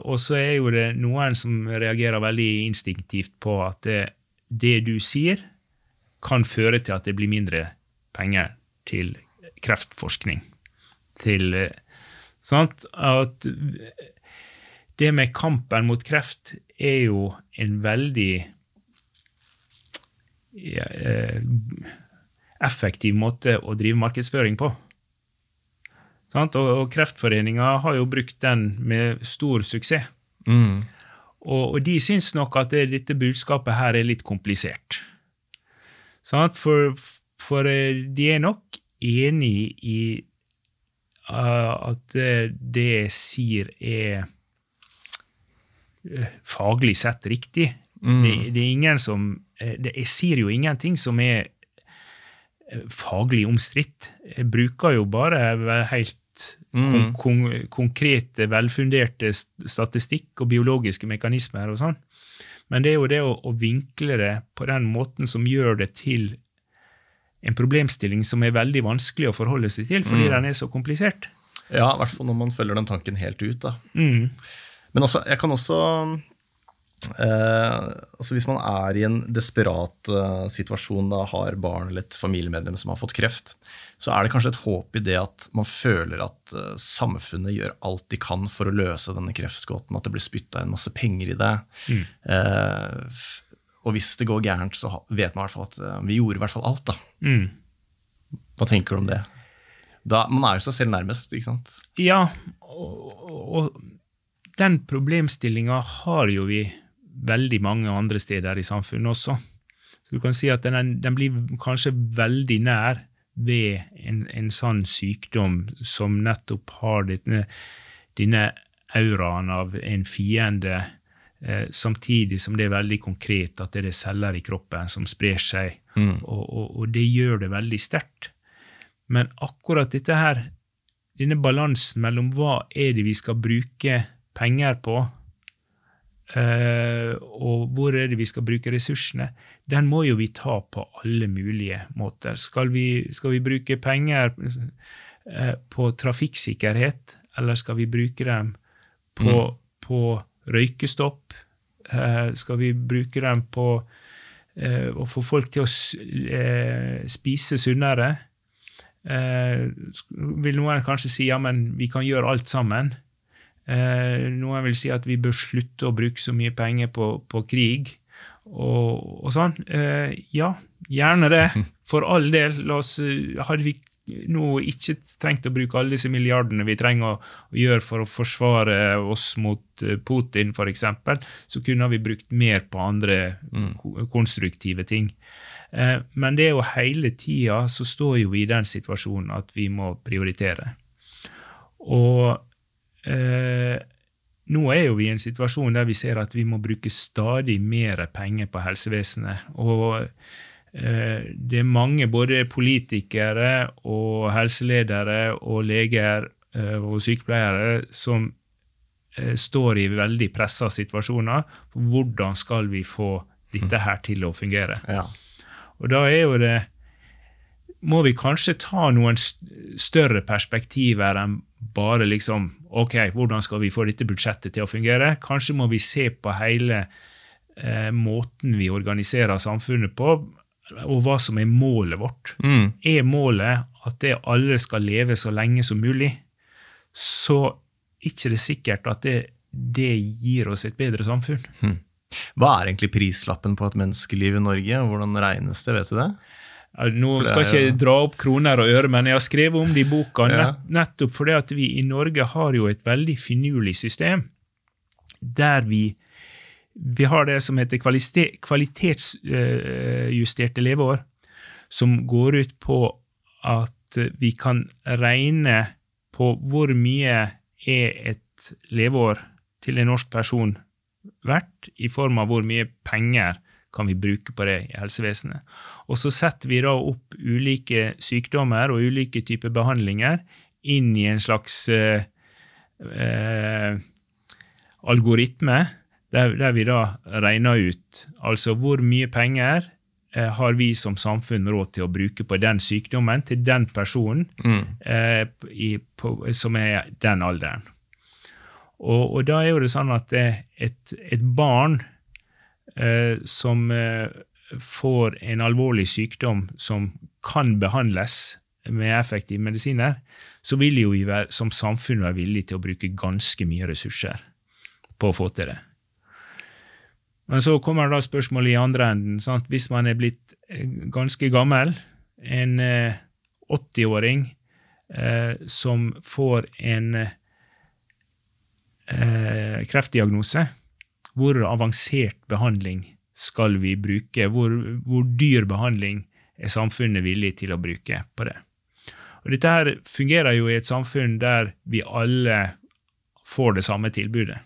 og så er jo det noen som reagerer veldig instinktivt på at det, det du sier, kan føre til at det blir mindre penger til kreftforskning. Til Sant? At det med kampen mot kreft er jo en veldig ja, eh, effektiv måte å drive markedsføring på. Og, og Kreftforeninga har jo brukt den med stor suksess. Mm. Og, og, de syns nok at det, dette budskapet her er litt komplisert. For, for, eh, de er nok enig i uh, at det jeg sier, er Eh, faglig sett riktig. Mm. Det, det, er ingen som eh, det, Jeg sier jo ingenting som er eh, faglig omstridt. Jeg bruker jo bare helt mm. kon kon konkrete, velfunderte statistikk og biologiske mekanismer og sånn. Men det er jo det å, å, vinkle det på den måten som gjør det til en problemstilling som er veldig vanskelig å forholde seg til, fordi mm. den er så komplisert. Ja, i hvert fall når man følger den tanken helt ut. da. Mm. Men også, jeg kan også altså Hvis man er i en desperat eh, situasjon, da har barn eller et familiemedlem som har fått kreft, så er det kanskje et håp i det at man føler at eh, samfunnet gjør alt de kan for å løse denne kreftgåten, at det blir spytta inn masse penger i det. Mm. Eh, og hvis det går gærent, så vet man i hvert fall at eh, vi gjorde i hvert fall alt. da. Mm. Hva tenker du om det? Da, man er jo seg selv nærmest, ikke sant? Ja, og, og den problemstillinga har jo vi veldig mange andre steder i samfunnet også. Så du kan si at den, den blir kanskje veldig nær ved en, en, sånn sykdom som nettopp har denne, denne auraen av en fiende, eh, samtidig som det er veldig konkret at det er celler i kroppen som sprer seg, mm. og, og, og, det gjør det veldig sterkt. Men akkurat dette her, denne balansen mellom hva er det vi skal bruke penger på, og hvor er det vi skal bruke ressursene, den må jo vi ta på alle mulige måter. Skal vi, skal vi bruke penger uh, på trafikksikkerhet, eller skal vi bruke dem på mm. på røykestopp? Eh, skal vi bruke dem på eh, å få folk til å eh, spise sunnere? Eh, vil noen kanskje si ja, men vi kan gjøre alt sammen? Eh, noen vil si at vi bør slutte å bruke så mye penger på, på krig og, og sånn. Eh, ja, gjerne det. For all del. Oss, eh, hadde vi nå ikke trengt å bruke alle disse milliardene vi trenger å, å gjøre for å forsvare oss mot eh, Putin, f.eks., så kunne vi brukt mer på andre mm. konstruktive ting. Eh, Men det er jo hele tida så står jo vi i den situasjonen at vi må prioritere. Og eh, nå er jo vi i en situasjon der vi ser at vi må bruke stadig mer penger på helsevesenet. Og eh, det er mange, både politikere og helseledere og leger eh, og sykepleiere, som eh, står i veldig pressa situasjoner. Hvordan skal vi få dette her til å fungere? Ja. Og da er jo det Må vi kanskje ta noen st- større perspektiver enn bare liksom Ok, hvordan skal vi få dette budsjettet til å fungere? Kanskje må vi se på hele eh, måten vi organiserer samfunnet på, og hva som er målet vårt. Mm. Er målet at det alle skal leve så lenge som mulig, så er ikke det sikkert at det, det gir oss et bedre samfunn. Hva er egentlig prislappen på et menneskeliv i Norge? Hvordan regnes det, vet du det? Nå skal jeg ikke dra opp kroner og øre, men jeg har skrevet om det i boka nett, nettopp fordi at vi i Norge har jo et veldig finurlig system der vi, vi har det som heter kvalite- kvalitetsjusterte leveår, som går ut på at vi kan regne på hvor mye er et leveår til en norsk person verdt, i form av hvor mye penger kan vi bruke på det i helsevesenet. Og så setter vi da opp ulike sykdommer og ulike typer behandlinger inn i en slags eh, eh, algoritme, der, der vi da regner ut altså hvor mye penger eh, har vi som samfunn råd til å bruke på den sykdommen til den personen eh, i, på, som er den alderen. Og, og da er jo det sånn at det, et, et barn som eh, får en alvorlig sykdom som kan behandles med effektive medisiner, så vil jo vi være, som samfunn være villige til å bruke ganske mye ressurser på å få til det. Men så kommer da spørsmålet i andre enden. Sant? Hvis man er blitt eh, ganske gammel, en eh, 80-åring eh, som får en eh, kreftdiagnose, hvor avansert behandling skal vi bruke? Hvor, hvor dyr behandling er samfunnet villig til å bruke på det? Og Dette her fungerer jo i et samfunn der vi alle får det samme tilbudet.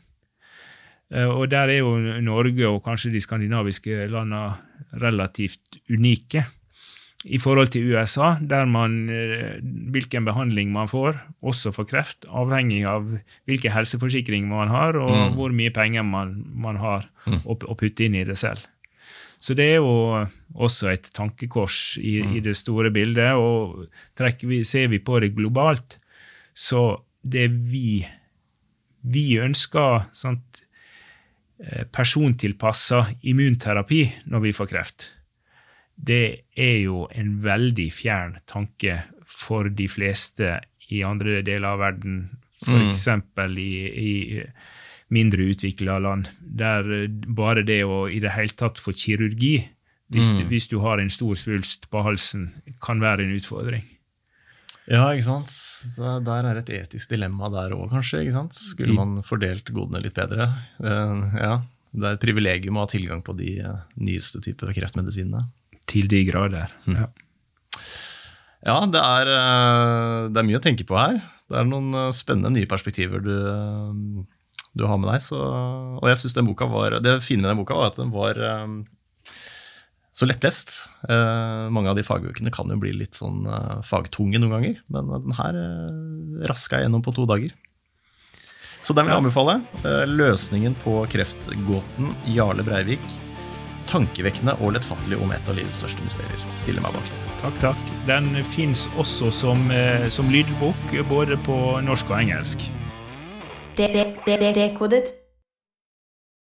Eh, Og der er jo Norge og kanskje de skandinaviske landene relativt unike i forhold til USA, der man, eh, hvilken behandling man får, også for kreft, avhengig av hvilken helseforsikring man har, og hvor mye penger man, man har å, å putte inn i det selv. Så det er jo også et tankekors i, i det store bildet, og vi, ser vi på det globalt, så det vi, vi ønsker sant, eh, persontilpassa immunterapi når vi får kreft, det er jo en veldig fjern tanke for de fleste i andre deler av verden, f.eks. I, i mindre utvikla land, der eh, bare det å i det hele tatt få kirurgi, hvis, du, hvis du har en stor svulst på halsen, kan være en utfordring. Ja, ikke sant. Så der er et etisk dilemma der òg, kanskje. ikke sant? Skulle man fordelt godene litt bedre? Eh, Ja, Det er et privilegium å ha tilgang på de eh, nyeste typer kreftmedisinene. Til de grader. Ja. Ja, det er, eh, det er mye å tenke på her. Det er noen eh, spennende nye perspektiver du, eh, du har med deg. Så, og jeg synes den boka var, Det fine med den boka var at den var så lettlest. Eh, mange av de fagbøkene kan jo bli litt sånn eh, fagtunge noen ganger, men den her eh, raska jeg gjennom på to dager. Så den vil jeg anbefale. Løsningen på kreftgåten Jarle Breivik. Tankevekkende og lettfattelig om et av livets største mysterier. Stiller meg bak det. Takk, takk. Den fins også som, eh, som lydbok, både på norsk og engelsk. De- de- de- Dekodet